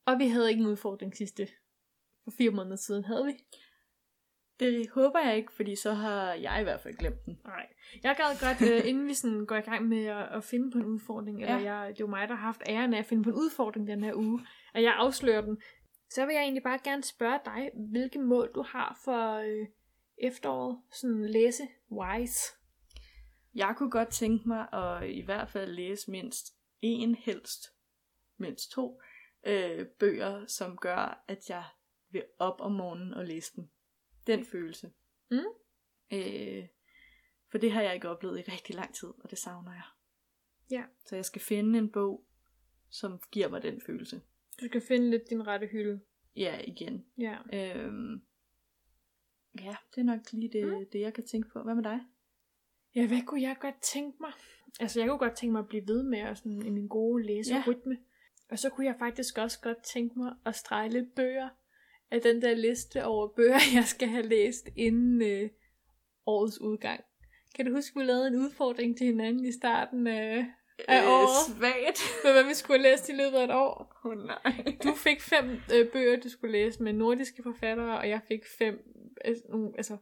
Og vi havde ikke en udfordring sidste for fire måneder siden, havde vi? Det håber jeg ikke, fordi så har jeg i hvert fald glemt den. Nej. Jeg gad godt, øh, inden vi sådan går i gang med at, at finde på en udfordring, eller Ja. jeg, det er jo mig, der har haft æren af at finde på en udfordring den her uge, og jeg afslører den, så vil jeg egentlig bare gerne spørge dig, hvilke mål du har for øh, efteråret, sådan læse-wise. Jeg kunne godt tænke mig at i hvert fald læse mindst en, helst mindst to, øh, bøger, som gør, at jeg vil op om morgenen og læse dem. Den følelse. Mm. Øh, for det har jeg ikke oplevet i rigtig lang tid, og det savner jeg. Ja. Så jeg skal finde en bog, som giver mig den følelse. Du skal finde lidt din rette hylde. Ja, igen. Ja. Øhm, ja, det er nok lige det, Mm. det, jeg kan tænke på. Hvad med dig? Ja, hvad kunne jeg godt tænke mig? Altså, jeg kunne godt tænke mig at blive ved med at sådan, i min gode læserytme. Og så kunne jeg faktisk også godt tænke mig at strege lidt bøger af den der liste over bøger, jeg skal have læst inden øh, årets udgang. Kan du huske, vi lavede en udfordring til hinanden i starten af, af året? Øh, svagt. Med hvad vi skulle læst i løbet af et år? Åh oh, nej. Du fik fem øh, bøger, du skulle læse med nordiske forfattere, og jeg fik fem, øh, altså,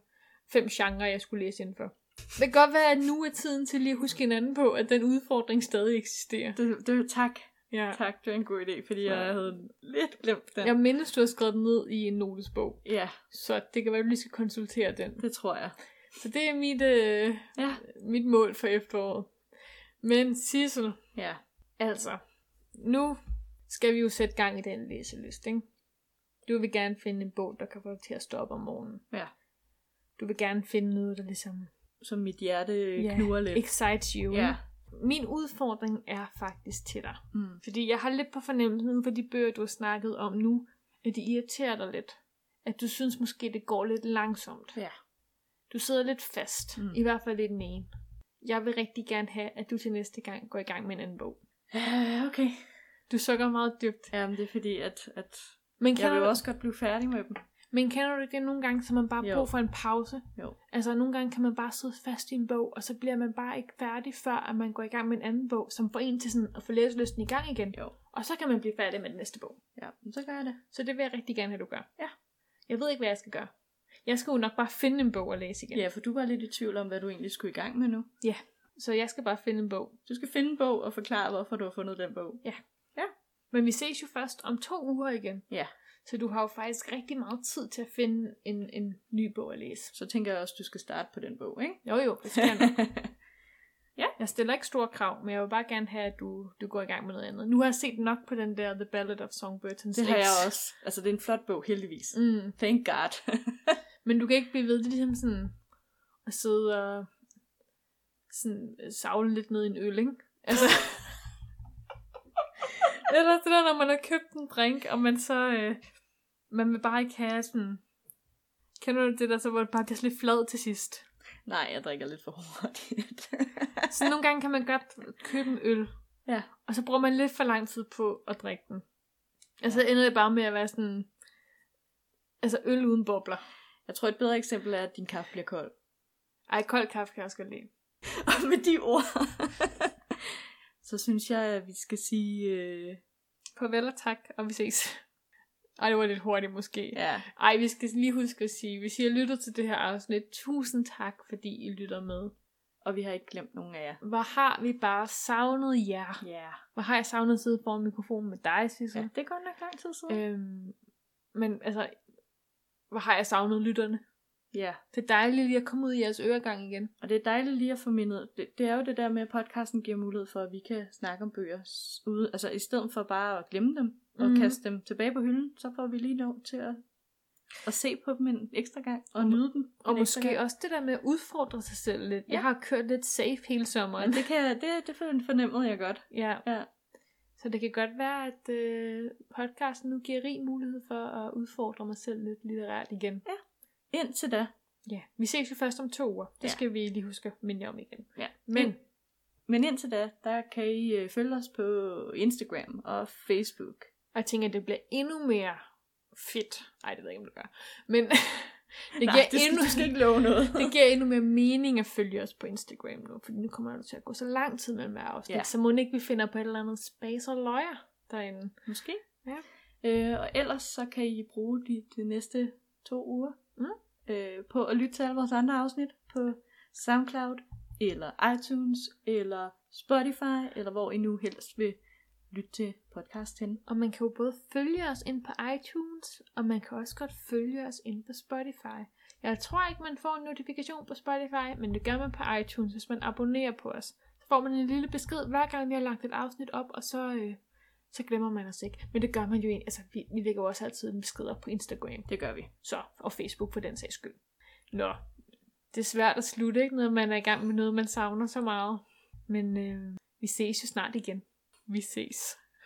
fem genrer, jeg skulle læse indenfor. Det kan godt være, at nu er tiden til lige at huske hinanden på, at den udfordring stadig eksisterer. Det, det, tak. Ja. Tak, det er en god idé, fordi Ja. jeg havde lidt glemt den. Jeg mindes, du har skrevet den ned i en notesbog, Ja, så det kan være, at du lige skal konsultere den. det tror jeg. Så det er mit, øh, Ja. mit mål for efteråret. Men Sissel, Ja. altså, nu skal vi jo sætte gang i den læselyst, ikke? Du vil gerne finde en bog, der kan få dig til at stå op om morgenen. Ja. Du vil gerne finde noget, der ligesom Så mit hjerte ja. knurrer lidt. excites you. Ja. Min udfordring er faktisk til dig. Mm. Fordi jeg har lidt på fornemmelsen for de bøger, du har snakket om nu, at de irriterer dig lidt. At du synes måske, det går lidt langsomt. Ja. Du sidder lidt fast. Mm. I hvert fald i den ene. Jeg vil rigtig gerne have, at du til næste gang går i gang med en anden bog. Ja, okay. Du sukker meget dybt. Jamen, det er fordi, at, at Men jeg kender, vil du, også godt blive færdig med dem. men kender du ikke det nogle gange, så man bare Jo. brug for en pause? Jo. Altså nogle gange kan man bare sidde fast i en bog, og så bliver man bare ikke færdig, før at man går i gang med en anden bog, som får en til sådan at få læselysten i gang igen. Jo. Og så kan man blive færdig med den næste bog. Ja, så gør jeg det. Så det vil jeg rigtig gerne have, du gør. Ja. Jeg ved ikke, hvad jeg skal gøre. Jeg skal jo nok bare finde en bog at læse igen. Ja, for du var lidt i tvivl om, hvad du egentlig skulle i gang med nu. Så jeg skal bare finde en bog. Du skal finde en bog og forklare, hvorfor du har fundet den bog. Men vi ses jo først om to uger igen. Ja. Så du har jo faktisk rigtig meget tid til at finde en, en ny bog at læse. Så tænker jeg også, du skal starte på den bog, ikke? Jo jo, det skal jeg nok. Ja. Jeg stiller ikke store krav, men jeg vil bare gerne have, at du, du går i gang med noget andet. Nu har jeg set nok på den der The Ballad of Songbirds and det har Snakes. jeg også. Altså, det er en flot bog, heldigvis. Mm. Thank God. Men du kan ikke blive ved, det er ligesom sådan at sidde og sådan savle lidt ned i en øl, ikke? Altså, eller det der, når man har købt en drink, og man så, øh, man vil bare ikke have sådan, kender du det der, så hvor det bare bliver lidt flad til sidst? Nej, jeg drikker lidt for hurtigt. Så nogle gange kan man godt købe en øl, Ja. og så bruger man lidt for lang tid på at drikke den. Altså ender det bare med at være sådan, altså øl uden bobler. Jeg tror, et bedre eksempel er, at din kaffe bliver kold. Ej, kold kaffe kan jeg også godt lide. Og med de ord, så synes jeg, at vi skal sige... Øh... Farvel og tak, og vi ses. Ej, det var lidt hurtigt måske. Ja, Ej, vi skal lige huske at sige, hvis I har lyttet til det her afsnit, tusind tak, fordi I lytter med. og vi har ikke glemt nogen af jer. Hvor har vi bare savnet jer. Ja. Hvor har jeg savnet at sidde foran mikrofonen med dig, Sissel. ja, det er godt nok lang tid siden. Øhm, men altså, hvor har jeg savnet lytterne. Ja, Det er dejligt lige at komme ud i jeres øregang igen. og det er dejligt lige at få mindet. Det, det er jo det der med, at podcasten giver mulighed for, at vi kan snakke om bøger ude. Altså i stedet for bare at glemme dem og mm. kaste dem tilbage på hylden, så får vi lige lov til at, at se på dem en ekstra gang og nyde dem. Og måske gang. også det der med at udfordre sig selv lidt. Ja. Jeg har kørt lidt safe hele sommeren. Men det, kan jeg, det, det fornemmede jeg godt. Ja, Ja. Så det kan godt være, at øh, podcasten nu giver rig mulighed for at udfordre mig selv lidt litterært igen. Indtil da. Ja, vi ses jo først om to uger. Det Ja. skal vi lige huske at minde om igen. Ja. Men Men indtil da, der kan I øh, følge os på Instagram og Facebook. og jeg tænker, at det bliver endnu mere fedt. Ej, det ved jeg ikke, om det gør. Men det, Nej, giver det skal, endnu, du skal ikke love noget. det giver endnu mere mening at følge os på Instagram nu. Fordi nu kommer der til at gå så lang tid mellem hver afsnit. Ja. Så må ikke vi finder på et eller andet space og løjer derinde. Måske. Ja. Øh, og ellers så kan I bruge de, de næste to uger Mm. øh, på at lytte til alle vores andre afsnit på SoundCloud, eller iTunes, eller Spotify, eller hvor I nu helst vil lytte til podcast hen. Og man kan jo både følge os ind på iTunes, og man kan også godt følge os ind på Spotify. Jeg tror ikke, man får en notifikation på Spotify, men det gør man på iTunes, hvis man abonnerer på os. Så får man en lille besked, hver gang vi har lagt et afsnit op, og så, øh, så glemmer man os ikke. Men det gør man jo egentlig. Altså, vi, vi lægger jo også altid en besked op på Instagram. Det gør vi. Så, og Facebook for den sags skyld. Nå, det er svært at slutte, ikke? Når man er i gang med noget, man savner så meget. Men øh, vi ses jo snart igen. Vi ses.